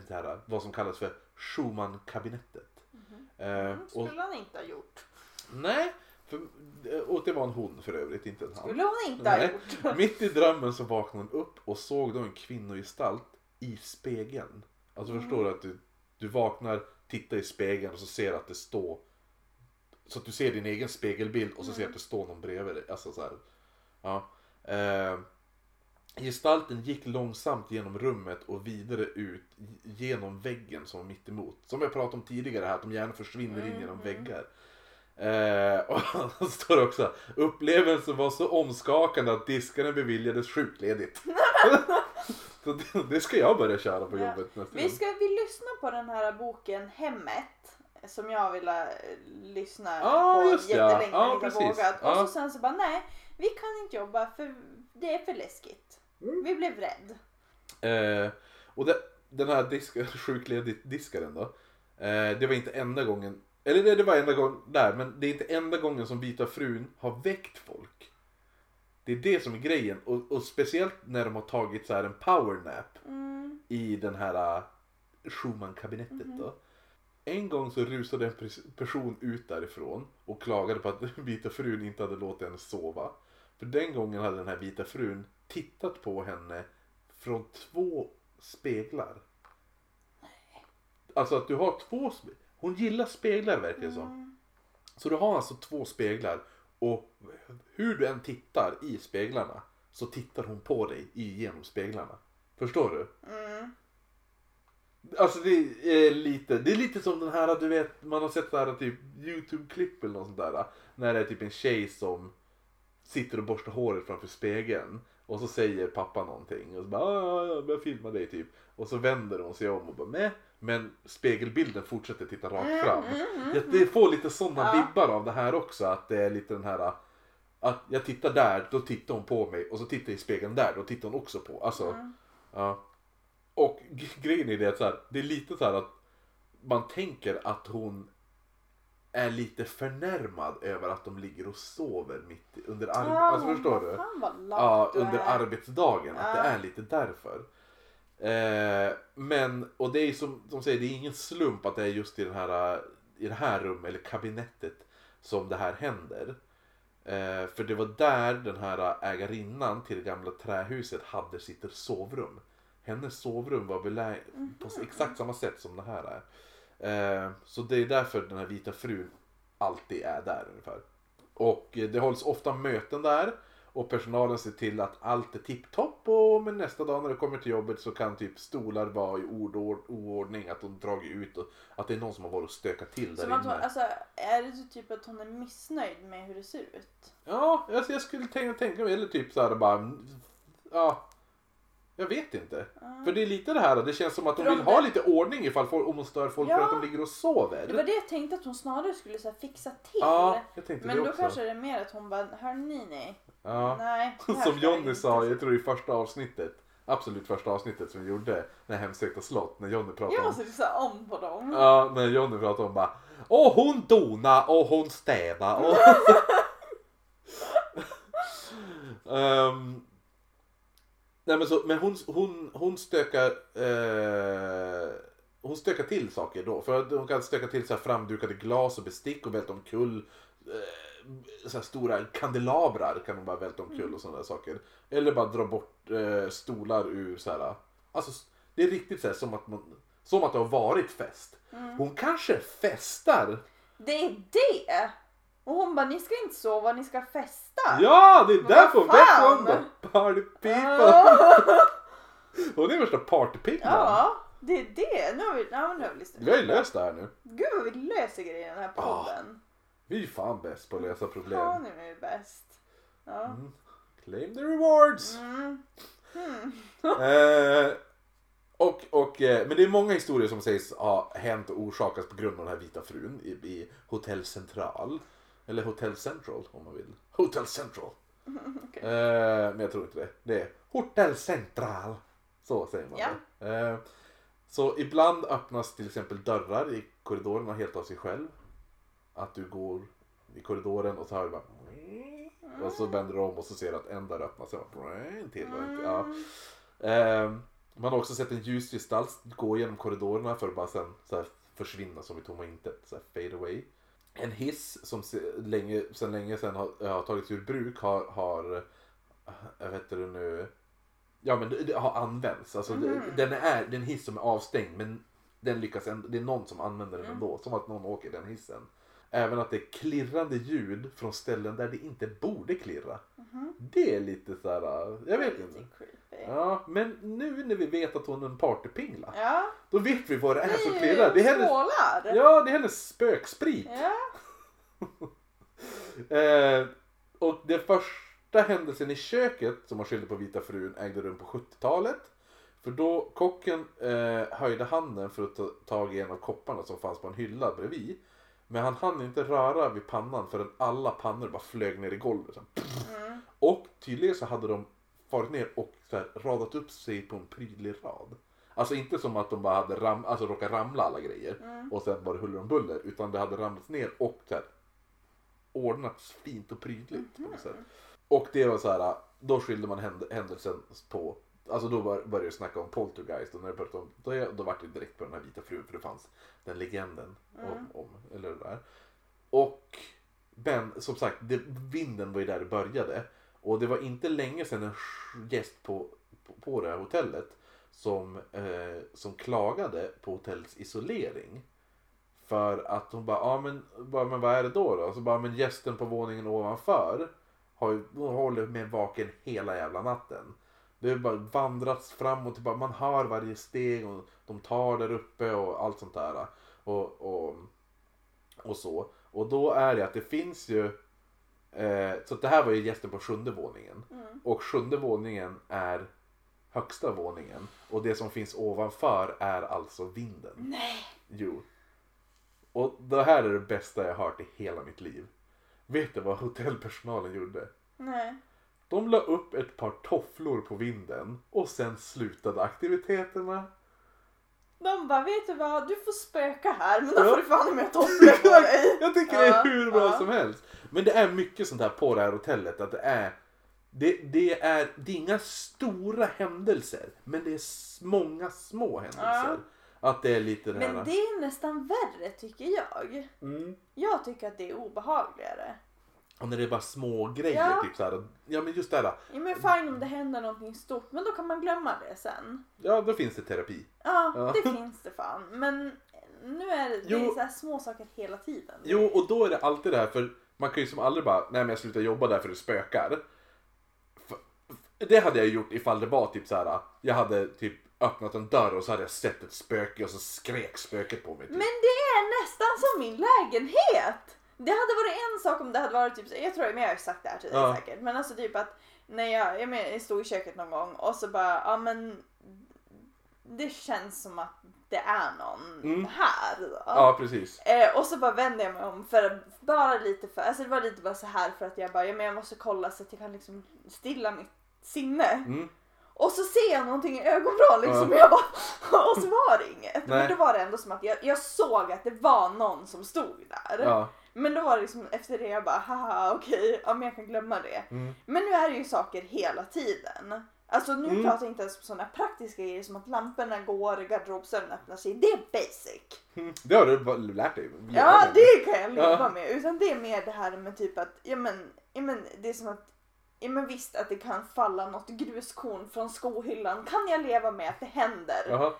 Speaker 1: så här, vad som kallas för Schumann-kabinettet. Eh,
Speaker 2: Mm,
Speaker 1: och,
Speaker 2: Skulle han inte ha gjort.
Speaker 1: nej, för, och det var en hon för övrigt, inte en han.
Speaker 2: Skulle hon inte ha
Speaker 1: Nej.
Speaker 2: gjort.
Speaker 1: Mitt i drömmen så vaknade hon upp och såg då en kvinnogestalt i spegeln. Alltså
Speaker 2: Mm.
Speaker 1: förstår du att du, du vaknar, tittar i spegeln och så ser att det står så att du ser din egen spegelbild och så ser att det står någon bredvid dig. Alltså så här. Ja. Eh, gestalten gick långsamt genom rummet och vidare ut genom väggen som var mitt emot. Som jag pratade om tidigare här, att de gärna försvinner in genom väggar. Eh, och så står också upplevelsen var så omskakande att diskaren beviljades sjukledigt. så det, det ska jag börja köra på
Speaker 2: Ja.
Speaker 1: jobbet nästa
Speaker 2: Vi ska vi lyssna på den här boken Hemmet. Som jag ville eh, lyssna
Speaker 1: Ja,
Speaker 2: på
Speaker 1: just
Speaker 2: jättelänge
Speaker 1: Ja,
Speaker 2: men inte vågat. Och
Speaker 1: Ja.
Speaker 2: så sen så bara nej, vi kan inte jobba för det är för läskigt.
Speaker 1: Mm.
Speaker 2: Vi blev rädd.
Speaker 1: Eh, och det, den här disk, sjukledigt diskaren då. Eh, det var inte enda gången, eller det, det var enda gången där, men det är inte enda gången som Vita frun har väckt folk. Det är det som är grejen. Och, och speciellt när de har tagit så här en powernap
Speaker 2: Mm.
Speaker 1: i den här uh, Schumann-kabinettet då. En gång så rusade en pers- person ut därifrån och klagade på att vita frun inte hade låtit henne sova. För den gången hade den här vita frun tittat på henne från två speglar. Alltså att du har två spe- Hon gillar speglar verkar det som.
Speaker 2: Mm.
Speaker 1: Så du har alltså två speglar och hur du än tittar i speglarna så tittar hon på dig genom speglarna. Förstår du?
Speaker 2: Mm.
Speaker 1: Alltså det är lite, det är lite som den här, du vet, man har sett så här typ YouTube-klipp eller något sånt där. När det är typ en tjej som sitter och borstar håret framför spegeln. Och så säger pappa någonting och så bara "Ah, jag börjar filma dig typ. Och så vänder hon sig om och bara Mäh. Men spegelbilden fortsätter titta rakt fram. Jag, det får lite sådana
Speaker 2: Ja.
Speaker 1: vibbar av det här också. Att det är lite den här att jag tittar där, då tittar hon på mig. Och så tittar jag i spegeln där, då tittar hon också på. Alltså, ja. Och grejen är det att så här, det är lite så här att man tänker att hon är lite förnärmad över att de ligger och sover mitt i- under arbetet. alltså förstår du? Ja, under arbetsdagen. Att det
Speaker 2: Ja.
Speaker 1: är lite därför. Eh, men, och det är som de säger, det är ingen slump att det är just i, den här, i det här rummet, eller kabinettet, som det här händer. Eh, för det var där den här ägarinnan till det gamla trähuset hade sitt sovrum. Hennes sovrum var beläget på exakt samma sätt som det här är. Eh, så det är därför den här vita frun alltid är där ungefär. Och eh, det hålls ofta möten där. Och personalen ser till att allt är tipptopp och men nästa dag när det kommer till jobbet så kan typ stolar vara i ord- oordning, att de dragit ut och att det är någon som har varit och stökat till där
Speaker 2: Som
Speaker 1: inne.
Speaker 2: hon, alltså, är det typ att hon är missnöjd med hur det ser ut?
Speaker 1: Ja, alltså jag skulle tänka, tänka mig, eller typ så här bara, ja, jag vet inte. För det är lite det här, det känns som att de
Speaker 2: För
Speaker 1: vill ha lite ordning ifall folk, om de stör folk för
Speaker 2: Ja.
Speaker 1: att de ligger och sover.
Speaker 2: Det var det jag tänkte att hon snarare skulle så här, fixa till.
Speaker 1: Ja,
Speaker 2: Men då
Speaker 1: också.
Speaker 2: kanske det är mer att hon bara, hörni ni,
Speaker 1: Ja.
Speaker 2: Nej. det här
Speaker 1: Som Jonny sa, jag tror i första avsnittet. Absolut första avsnittet som vi gjorde. När hemsökta slott. När Jonny pratade
Speaker 2: Jag
Speaker 1: om.
Speaker 2: måste lyssna om på dem.
Speaker 1: Ja, när Jonny pratade om bara. Och hon dona och hon städa. Och... Ehm, nej men, så, men hon, hon, hon stökar eh, Hon stökar till saker då. För hon kan stöka till så här framdukade glas och bestick och välta omkull eh, så här stora kandelabrar kan hon bara välta omkull och sådana saker. Eller bara dra bort eh, stolar ur så här. Alltså det är riktigt så här, som att man som att det har varit fest. Hon kanske festar.
Speaker 2: Det är det! Och hon bara, ni ska inte sova, ni ska festa.
Speaker 1: Ja, det är därför hon
Speaker 2: fan?
Speaker 1: hon då. People. Hon är värsta partypiggan.
Speaker 2: ja, det är det. Nu har vi, ja, nu har vi listat.
Speaker 1: Vi har ju löst det här nu.
Speaker 2: Gud vad vi löser grejer i den här podden.
Speaker 1: Vi är ju fan bäst på att lösa
Speaker 2: Ja,
Speaker 1: problem.
Speaker 2: nu är vi bäst. Ja.
Speaker 1: Claim the rewards.
Speaker 2: Mm.
Speaker 1: eh, och, och, eh, men det är många historier som sägs ha hänt och orsakats på grund av den här vita frun i, i Hotel Central. Eller Hotel Central om man vill. Hotel Central. eh, men jag tror inte det. Det är Hotel Central. Så säger man
Speaker 2: Ja.
Speaker 1: det. Eh, så ibland öppnas till exempel dörrar i korridorerna helt av sig själv. Att du går i korridoren och så hör du bara och så vänder du om och så ser du att en dörr öppnas och en till. Och inte, ja. Eh, man har också sett en ljusgestalt gå genom korridorerna för att bara sen så försvinna som i tomma intet. Så fade away. En hiss som länge, sen länge sedan har, har tagits ur bruk har, har jag vet inte nu, ja men det, det har använts. Alltså, det, den är en hiss som är avstängd men den lyckas ändå, det är någon som använder den ändå. Som att någon åker den hissen. Även att det är klirrande ljud från ställen där det inte borde klirra. Det är lite så här, jag vet inte.
Speaker 2: Lite creepy.
Speaker 1: Ja, men nu när vi vet att hon är en partypingla.
Speaker 2: Ja.
Speaker 1: Då vet vi vad det är som
Speaker 2: Det
Speaker 1: klirrar. Det är hennes, ja, det är hennes spöksprit.
Speaker 2: Ja.
Speaker 1: Eh, och den första händelsen i köket som man skyllde på Vita frun ägde rum på 70-talet. För då kocken eh, höjde handen för att ta tag i en av kopparna som fanns på en hylla bredvid. Men han hann inte röra vid pannan förrän alla pannor bara flög ner i golvet. Så.
Speaker 2: Mm.
Speaker 1: Och tydligen så hade de farit ner och så här, radat upp sig på en prydlig rad. Alltså inte som att de bara hade ram, alltså råkat ramla alla grejer och sen var det huller om buller. Utan det hade ramlats ner och så här, ordnats fint och prydligt. På något sätt. Och det var så här, då skyllde man händ- händelsen på Alltså då började jag snacka om poltergeist och när jag pratade om, då, är- då var det direkt på den här vita frun för det fanns den legenden om, om eller det där. Och men som sagt, det, vinden var ju där det började. Och det var inte länge sedan en gäst på, på, på det här hotellet som, eh, som klagade på hotellets isolering. För att hon bara, ja men, bara, men vad är det då då? Så bara, men gästen på våningen ovanför har ju, hon håller med vaken hela jävla natten. Det har bara vandrats fram och tillbaka, man hör varje steg och de tar där uppe och allt sånt där. Och, och, och så. Och då är det att det finns ju eh, Så det här var ju gästen på sjunde våningen. Och sjunde våningen är högsta våningen. Och det som finns ovanför är alltså vinden.
Speaker 2: Nej.
Speaker 1: Jo. Och det här är det bästa jag har hört i hela mitt liv. Vet du vad hotellpersonalen gjorde?
Speaker 2: Nej.
Speaker 1: De la upp ett par tofflor på vinden och sen slutade aktiviteterna.
Speaker 2: De bara, vet du vad? Du får spöka här men då
Speaker 1: Ja.
Speaker 2: får du fan med tofflor på dig.
Speaker 1: Jag tycker det
Speaker 2: Ja,
Speaker 1: är hur bra
Speaker 2: ja.
Speaker 1: som helst. Men det är mycket sånt här på det här hotellet. Att det är det, det, är, det är inga stora händelser. Men det är många små händelser. Att det är lite det här.
Speaker 2: Men det är nästan värre tycker jag.
Speaker 1: Mm.
Speaker 2: Jag tycker att det är obehagligare.
Speaker 1: Och när det är bara små grejer.
Speaker 2: Ja.
Speaker 1: Typ så här, ja men just det här.
Speaker 2: Ja men fine om det händer någonting stort men då kan man glömma det sen.
Speaker 1: Ja då finns det terapi.
Speaker 2: Ja,
Speaker 1: Ja.
Speaker 2: det finns det fan. Men nu är det, det är så här små saker hela tiden.
Speaker 1: Jo och då är det alltid det här för man kan ju som aldrig bara, nej men jag slutar jobba där för det spökar. Det hade jag gjort ifall det var typ så här. jag hade typ öppnat en dörr och så hade jag sett ett spöke och så skrek spöket på mig. Typ.
Speaker 2: Men det är nästan som min lägenhet! Det hade varit en sak om det hade varit typ, jag tror men jag har sagt det här dig
Speaker 1: Ja.
Speaker 2: säkert, men alltså typ att när jag, jag, men, jag stod i köket någon gång och så bara, ja men det känns som att det är någon
Speaker 1: Mm.
Speaker 2: här. Då.
Speaker 1: Ja, precis.
Speaker 2: Eh, och så bara vände jag mig om för bara lite för, alltså det var lite bara så här för att jag bara, ja, men jag måste kolla så att jag kan liksom stilla mitt sinne.
Speaker 1: Mm.
Speaker 2: Och så ser jag någonting i ögonvrån liksom
Speaker 1: Ja.
Speaker 2: och jag bara, och så var det inget.
Speaker 1: Nej.
Speaker 2: Men då var det ändå som att jag, jag såg att det var någon som stod där.
Speaker 1: Ja.
Speaker 2: Men då var det liksom efter det jag bara, haha okej, ja men jag kan glömma det.
Speaker 1: Mm.
Speaker 2: Men nu är det ju saker hela tiden. Alltså nu
Speaker 1: Mm.
Speaker 2: pratar jag inte ens om sådana praktiska grejer som att lamporna går, garderobsdörren öppnar sig. Det är basic.
Speaker 1: Mm. Det har du lärt dig.
Speaker 2: Ja, det kan jag leva
Speaker 1: Ja.
Speaker 2: med. Utan det är mer det här med typ att, ja men, ja men det är som att, ja men visst att det kan falla något gruskorn från skohyllan. Kan jag leva med att det händer?
Speaker 1: Jaha.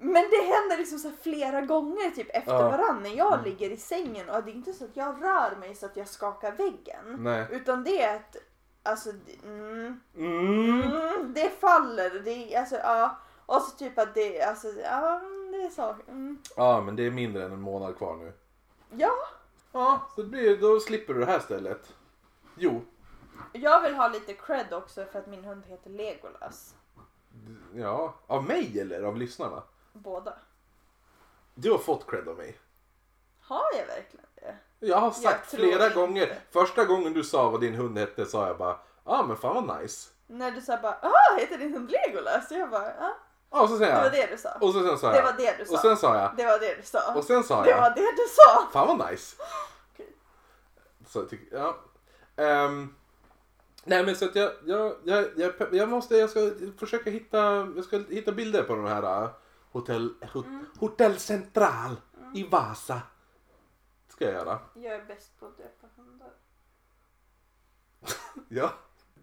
Speaker 2: Men det händer liksom så flera gånger typ efter
Speaker 1: Ja.
Speaker 2: varann när jag
Speaker 1: Mm.
Speaker 2: ligger i sängen och det är inte så att jag rör mig så att jag skakar väggen.
Speaker 1: Nej.
Speaker 2: Utan det är att, alltså, det- mm,
Speaker 1: Mm.
Speaker 2: mm, det faller. Det alltså, ja. Och så typ att det, alltså, ja det är så. Mm.
Speaker 1: Ja, men det är mindre än en månad kvar nu.
Speaker 2: Ja,
Speaker 1: Ja, så det blir, då slipper du det här stället. Jo.
Speaker 2: jag vill ha lite cred också för att min hund heter Legolas.
Speaker 1: Ja, av mig eller av lyssnarna?
Speaker 2: Båda.
Speaker 1: Du har fått cred av mig.
Speaker 2: Har jag verkligen det?
Speaker 1: Jag har sagt
Speaker 2: tror
Speaker 1: flera
Speaker 2: inte.
Speaker 1: gånger. Första gången du sa vad din hund hette sa jag bara Ja ah, men fan vad nice.
Speaker 2: När du sa bara, ah heter din hund Legolas? Jag bara, ja.
Speaker 1: Ja, och så säger
Speaker 2: Det var
Speaker 1: jag.
Speaker 2: det du sa.
Speaker 1: Och så sen sa
Speaker 2: Det
Speaker 1: jag.
Speaker 2: var det du sa.
Speaker 1: Och sen sa jag.
Speaker 2: Det var det du sa.
Speaker 1: Och sen sa
Speaker 2: Det
Speaker 1: jag.
Speaker 2: var det du sa.
Speaker 1: Fan vad nice.
Speaker 2: Okej.
Speaker 1: Så jag tycker, ja. Ehm, nej men så att jag, jag, jag, jag, jag måste, jag ska försöka hitta, jag ska hitta bilder på den här hotell, hot,
Speaker 2: Mm.
Speaker 1: Hotell Central i Vasa. Ska jag göra.
Speaker 2: Jag är bäst på att döpa hundar.
Speaker 1: Ja.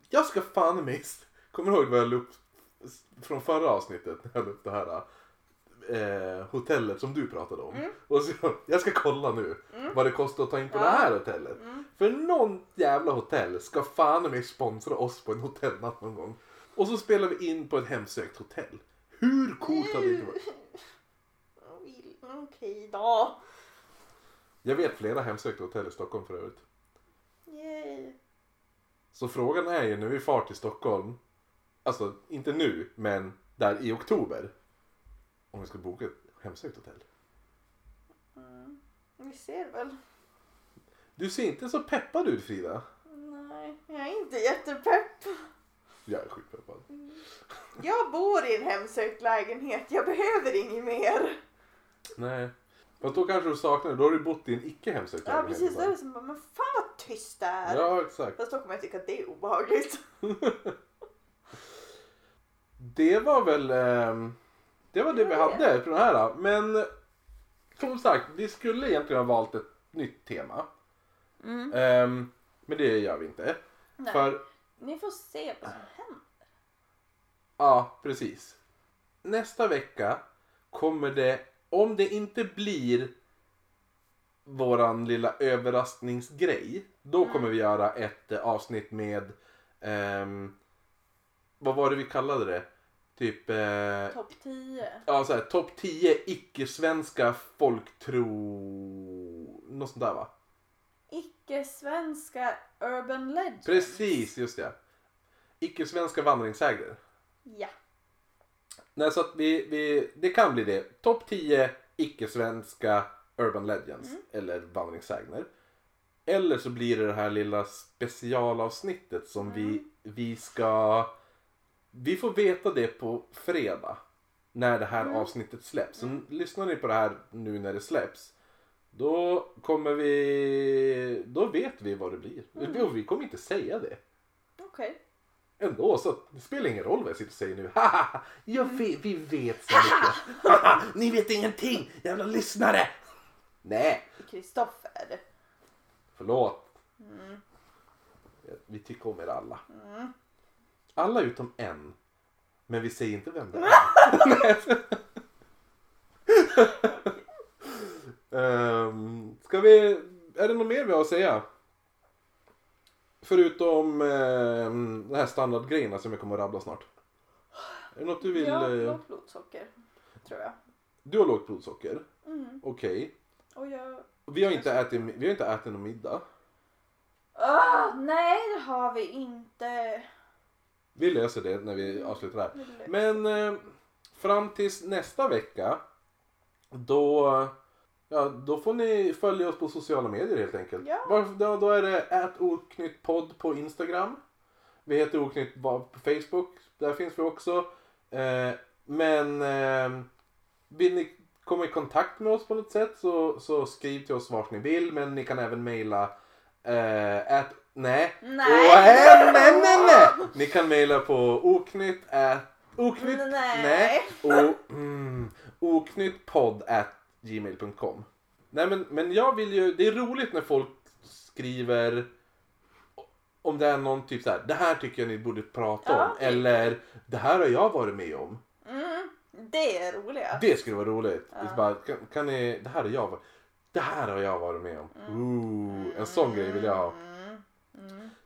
Speaker 1: Jag ska fan mig, kommer du ihåg vad jag la upp från förra avsnittet när jag la upp det här eh, hotellet som du pratade om.
Speaker 2: Mm.
Speaker 1: Och så, jag ska kolla nu vad det kostar att ta in på
Speaker 2: Ja.
Speaker 1: det här hotellet.
Speaker 2: Mm.
Speaker 1: För någon jävla hotell ska fan mig sponsra oss på en hotellnatt någon gång. Och så spelar vi in på ett hemsökt hotell. Hur coolt hade det inte varit?
Speaker 2: Okej då.
Speaker 1: Jag vet flera hemsökta hotell i Stockholm för övrigt.
Speaker 2: Yay.
Speaker 1: Så frågan är ju när vi far till Stockholm, alltså inte nu, men där i oktober. Om vi ska boka ett hemsökt hotell.
Speaker 2: Mm. Vi ser väl.
Speaker 1: Du ser inte så peppad ut Frida.
Speaker 2: Nej, jag är inte jättepepp.
Speaker 1: Jag är skitpeppad.
Speaker 2: Jag bor i en hemsökt lägenhet. Jag behöver inget mer.
Speaker 1: Nej. Fast då kanske du saknar det. Då har du bott i en icke hemsökt
Speaker 2: Ja
Speaker 1: lägenhet
Speaker 2: precis, då är det som bara, men fan vad tyst det är.
Speaker 1: Ja, exakt.
Speaker 2: Fast då kommer jag tycka att det är obehagligt.
Speaker 1: Det var väl ehm, det var det vi hade för den här. Men som sagt, vi skulle egentligen ha valt ett nytt tema.
Speaker 2: Mm.
Speaker 1: Ehm, men det gör vi inte.
Speaker 2: Nej.
Speaker 1: För,
Speaker 2: Ni får se vad som händer.
Speaker 1: ja precis. Nästa vecka kommer det, om det inte blir våran lilla överraskningsgrej. Då kommer vi göra ett eh, avsnitt med, ehm, vad var det vi kallade det? Typ eh,
Speaker 2: Topp 10.
Speaker 1: Ja, så här, topp 10 icke-svenska folktro... Något sånt där va?
Speaker 2: Icke-svenska urban legends.
Speaker 1: Precis, just det. Icke-svenska vandringssägner.
Speaker 2: Ja.
Speaker 1: Nej, så att vi, vi, det kan bli det. Topp 10 icke-svenska urban legends. Eller vandringssägner. Eller så blir det det här lilla specialavsnittet som vi, vi ska... Vi får veta det på fredag. När det här avsnittet släpps. Så lyssnar ni på det här nu när det släpps. Då kommer vi... Då vet vi vad det blir. Vi, vi kommer inte säga det.
Speaker 2: Okej.
Speaker 1: Ändå så det spelar ingen roll vad jag sitter och säger nu. Haha, jag vet, vi vet så mycket. Haha, Ni vet ingenting, jävla lyssnare. Nej,
Speaker 2: Kristoffer.
Speaker 1: förlåt.
Speaker 2: Mm.
Speaker 1: Vi tycker om er alla.
Speaker 2: Mm.
Speaker 1: Alla utom en. Men vi säger inte vem det är. um, ska vi... Är det något mer vi har att säga? Förutom um, de här standardgrejerna som jag kommer att rabbla snart. Är det något du vill...
Speaker 2: Ja,
Speaker 1: eh,
Speaker 2: lågt blodsocker. Tror jag.
Speaker 1: Du har lågt blodsocker.
Speaker 2: Mm.
Speaker 1: Okej.
Speaker 2: Och jag...
Speaker 1: Vi har inte ätit, vi har inte ätit någon middag.
Speaker 2: Ah, nej, det har vi inte.
Speaker 1: Vi löser det när vi avslutar det här. Men eh, fram tills nästa vecka. Då, ja, då får ni följa oss på sociala medier helt enkelt.
Speaker 2: Ja.
Speaker 1: Då, då är det @oknyttpodd på Instagram. Vi heter Oknytt på Facebook. Där finns vi också. Eh, men eh, vill ni komma i kontakt med oss på något sätt så, så skriv till oss vart ni vill. Men ni kan även mejla eh, at, nej.
Speaker 2: Nej.
Speaker 1: Åh, eh, nej, nej, nej. Ni kan mejla på oknytt at, oknytt,
Speaker 2: Nej.
Speaker 1: nej, o, mm, oknyttpodd at gmail.com. Nej men, men jag vill ju, det är roligt när folk skriver om det är någon typ så här, det här tycker jag ni borde prata
Speaker 2: Ja,
Speaker 1: om.
Speaker 2: det-
Speaker 1: Eller, det här har jag varit med om.
Speaker 2: Mm, det är roliga.
Speaker 1: Det skulle vara roligt.
Speaker 2: Ja.
Speaker 1: Så bara, kan, kan ni, det här har jag varit, det här har jag varit med om. Ooh, en sån grej vill jag ha.
Speaker 2: Mm.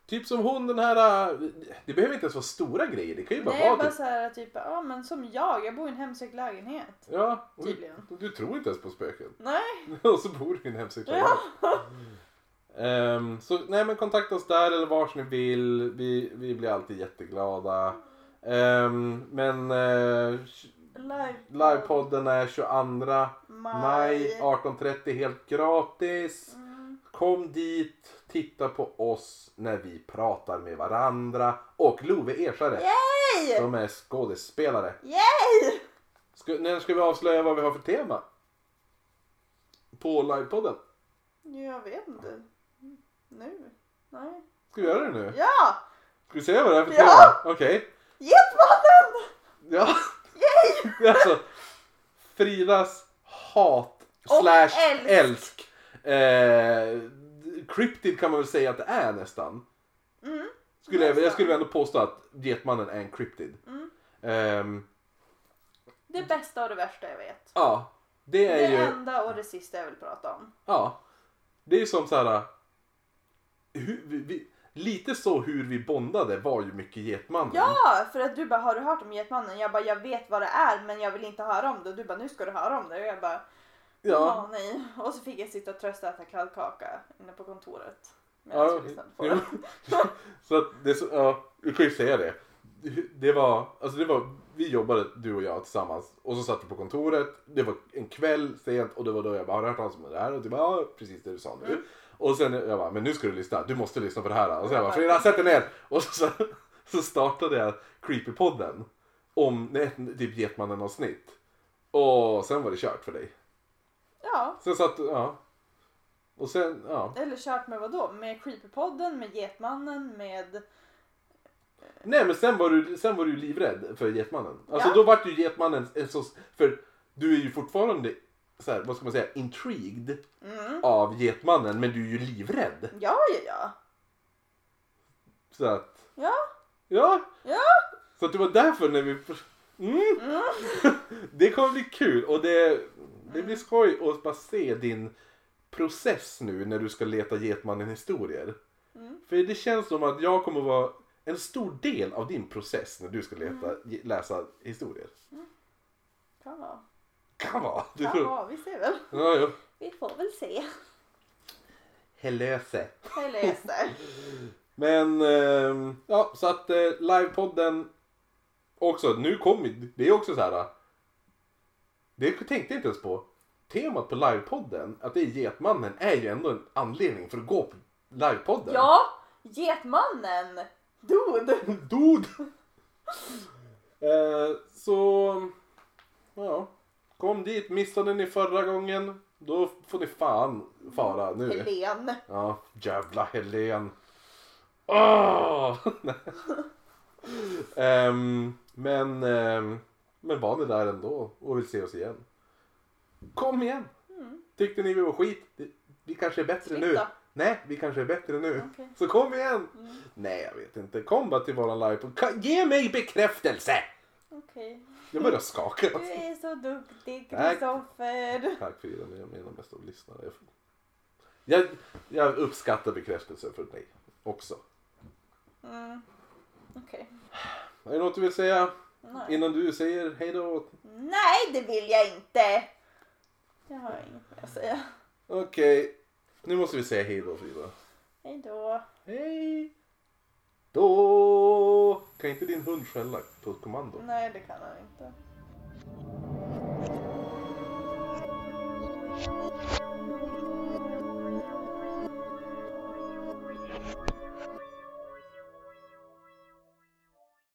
Speaker 1: Typ som hon den här, äh, det behöver inte ens vara stora grejer. Det kan ju bara
Speaker 2: Nej,
Speaker 1: vara
Speaker 2: bara
Speaker 1: typ,
Speaker 2: så här typ, ja men som jag, jag bor i en hemsökt lägenhet.
Speaker 1: ja, och du,
Speaker 2: Tydligen.
Speaker 1: du tror inte ens på spöken.
Speaker 2: Nej.
Speaker 1: Och så bor du i en hemsökt lägenhet.
Speaker 2: Ja.
Speaker 1: Ehm, så nej men kontakta oss där eller vars ni vill. Vi, vi blir alltid jätteglada. Ehm, men
Speaker 2: Live.
Speaker 1: livepodden är 22 maj 18.30 helt gratis.
Speaker 2: Mm.
Speaker 1: Kom dit, titta på oss när vi pratar med varandra. Och Love Ersare
Speaker 2: Yay!
Speaker 1: som är skådespelare.
Speaker 2: Yay!
Speaker 1: Ska, när ska vi avslöja vad vi har för tema? På livepodden?
Speaker 2: Jag vet inte. Nu? Nej.
Speaker 1: Ska vi göra det nu?
Speaker 2: Ja!
Speaker 1: Ska vi se vad det är för
Speaker 2: Ja!
Speaker 1: tema? Okej.
Speaker 2: Getmannen!
Speaker 1: Ja.
Speaker 2: Yay!
Speaker 1: Alltså Fridas hat
Speaker 2: Och
Speaker 1: slash
Speaker 2: älsk.
Speaker 1: älsk. Eh, cryptid kan man väl säga att det är nästan.
Speaker 2: Mm.
Speaker 1: Skulle jag, jag
Speaker 2: Nästan.
Speaker 1: skulle ändå påstå att Getmannen är en cryptid.
Speaker 2: Mm.
Speaker 1: Ehm,
Speaker 2: Det bästa och det värsta jag vet.
Speaker 1: ja, det
Speaker 2: Det
Speaker 1: är ju...
Speaker 2: enda och det sista jag vill prata om.
Speaker 1: Ja. Det är ju som så här. Hur, vi, vi, lite så hur vi bondade var ju mycket Getmannen.
Speaker 2: Ja, för att du bara, har du hört om Getmannen? Jag bara, jag vet vad det är men jag vill inte höra om det. Och du bara, nu ska du höra om det. Och jag bara, ja
Speaker 1: Ja.
Speaker 2: nej. Och så fick jag sitta och trösta äta kladdkaka inne på kontoret.
Speaker 1: Ja,
Speaker 2: det.
Speaker 1: Så att det så, ja, du kan ju säga det. Det var, alltså det var, vi jobbade du och jag tillsammans och så satt vi på kontoret. Det var en kväll sent och det var då jag bara, har du hört talas om det här? Och du bara, ja precis det du sa nu.
Speaker 2: Mm.
Speaker 1: Och sen jag bara, men nu ska du lyssna, du måste lyssna på det här. Och så jag bara, Frida sätt dig ner! Och så, så startade jag Creepypodden om ett typ Getmannen avsnitt. Och sen var det kört för dig.
Speaker 2: Ja,
Speaker 1: Sen satt ja. Och sen, ja.
Speaker 2: eller kört med vad då? Med Creepypodden, med Getmannen, med...
Speaker 1: Nej men sen var du, sen var du livrädd för Getmannen. Alltså
Speaker 2: Ja.
Speaker 1: då vart ju Getmannen en så, för du är ju fortfarande så här, vad ska man säga, intrigued
Speaker 2: Mm.
Speaker 1: av Getmannen men du är ju livrädd.
Speaker 2: Ja, ja, ja.
Speaker 1: Så att,
Speaker 2: Ja,
Speaker 1: ja.
Speaker 2: ja.
Speaker 1: Så att det var därför när vi, mm. det kommer bli kul och det, det blir skoj att bara se din process nu när du ska leta Getmannen historier.
Speaker 2: Mm.
Speaker 1: För det känns som att jag kommer vara en stor del av din process när du ska leta, läsa historier.
Speaker 2: Kan vara.
Speaker 1: Kan vara. Du
Speaker 2: Kan
Speaker 1: tror-
Speaker 2: vara, vi ser väl.
Speaker 1: Ja, ja.
Speaker 2: Vi får väl se.
Speaker 1: Helöse.
Speaker 2: Läser.
Speaker 1: Men, ehm, ja, så att eh, livepodden också, nu kommer, det är också så här. Det tänkte jag inte ens på. Temat på livepodden, att det är Getmannen, är ju ändå en anledning för att gå på livepodden.
Speaker 2: Ja, Getmannen! Dude!
Speaker 1: Dude! eh, så, ja. Kom dit, missade ni förra gången, då får ni fan fara nu.
Speaker 2: Helen.
Speaker 1: Ja, jävla Helen. Åh! Ehm, men, um, men var ni där ändå och vill se oss igen? Kom igen!
Speaker 2: Mm.
Speaker 1: Tyckte ni vi var skit? Vi- kanske är bättre nu.
Speaker 2: Flytta.
Speaker 1: Nej, vi kanske är bättre nu.
Speaker 2: Okej.
Speaker 1: Så kom igen!
Speaker 2: Mm.
Speaker 1: Nej, jag vet inte. Kom bara till våran live. Ge mig bekräftelse!
Speaker 2: Okej.
Speaker 1: Jag börjar skaka.
Speaker 2: Du är så duktig
Speaker 1: Tack.
Speaker 2: Kristoffer.
Speaker 1: Tack Frida, ni är mina bästa lyssnare. Jag, jag uppskattar bekräftelse för dig också.
Speaker 2: Mm. Okej.
Speaker 1: Är det något du vill säga
Speaker 2: Nej.
Speaker 1: innan du säger hej då?
Speaker 2: Nej, det vill jag inte. Jag har inget mer att säga.
Speaker 1: Okej, nu måste vi säga hej då Frida.
Speaker 2: Hej då.
Speaker 1: Hej då! Kan inte din hund skälla på kommando?
Speaker 2: Nej, det kan han inte.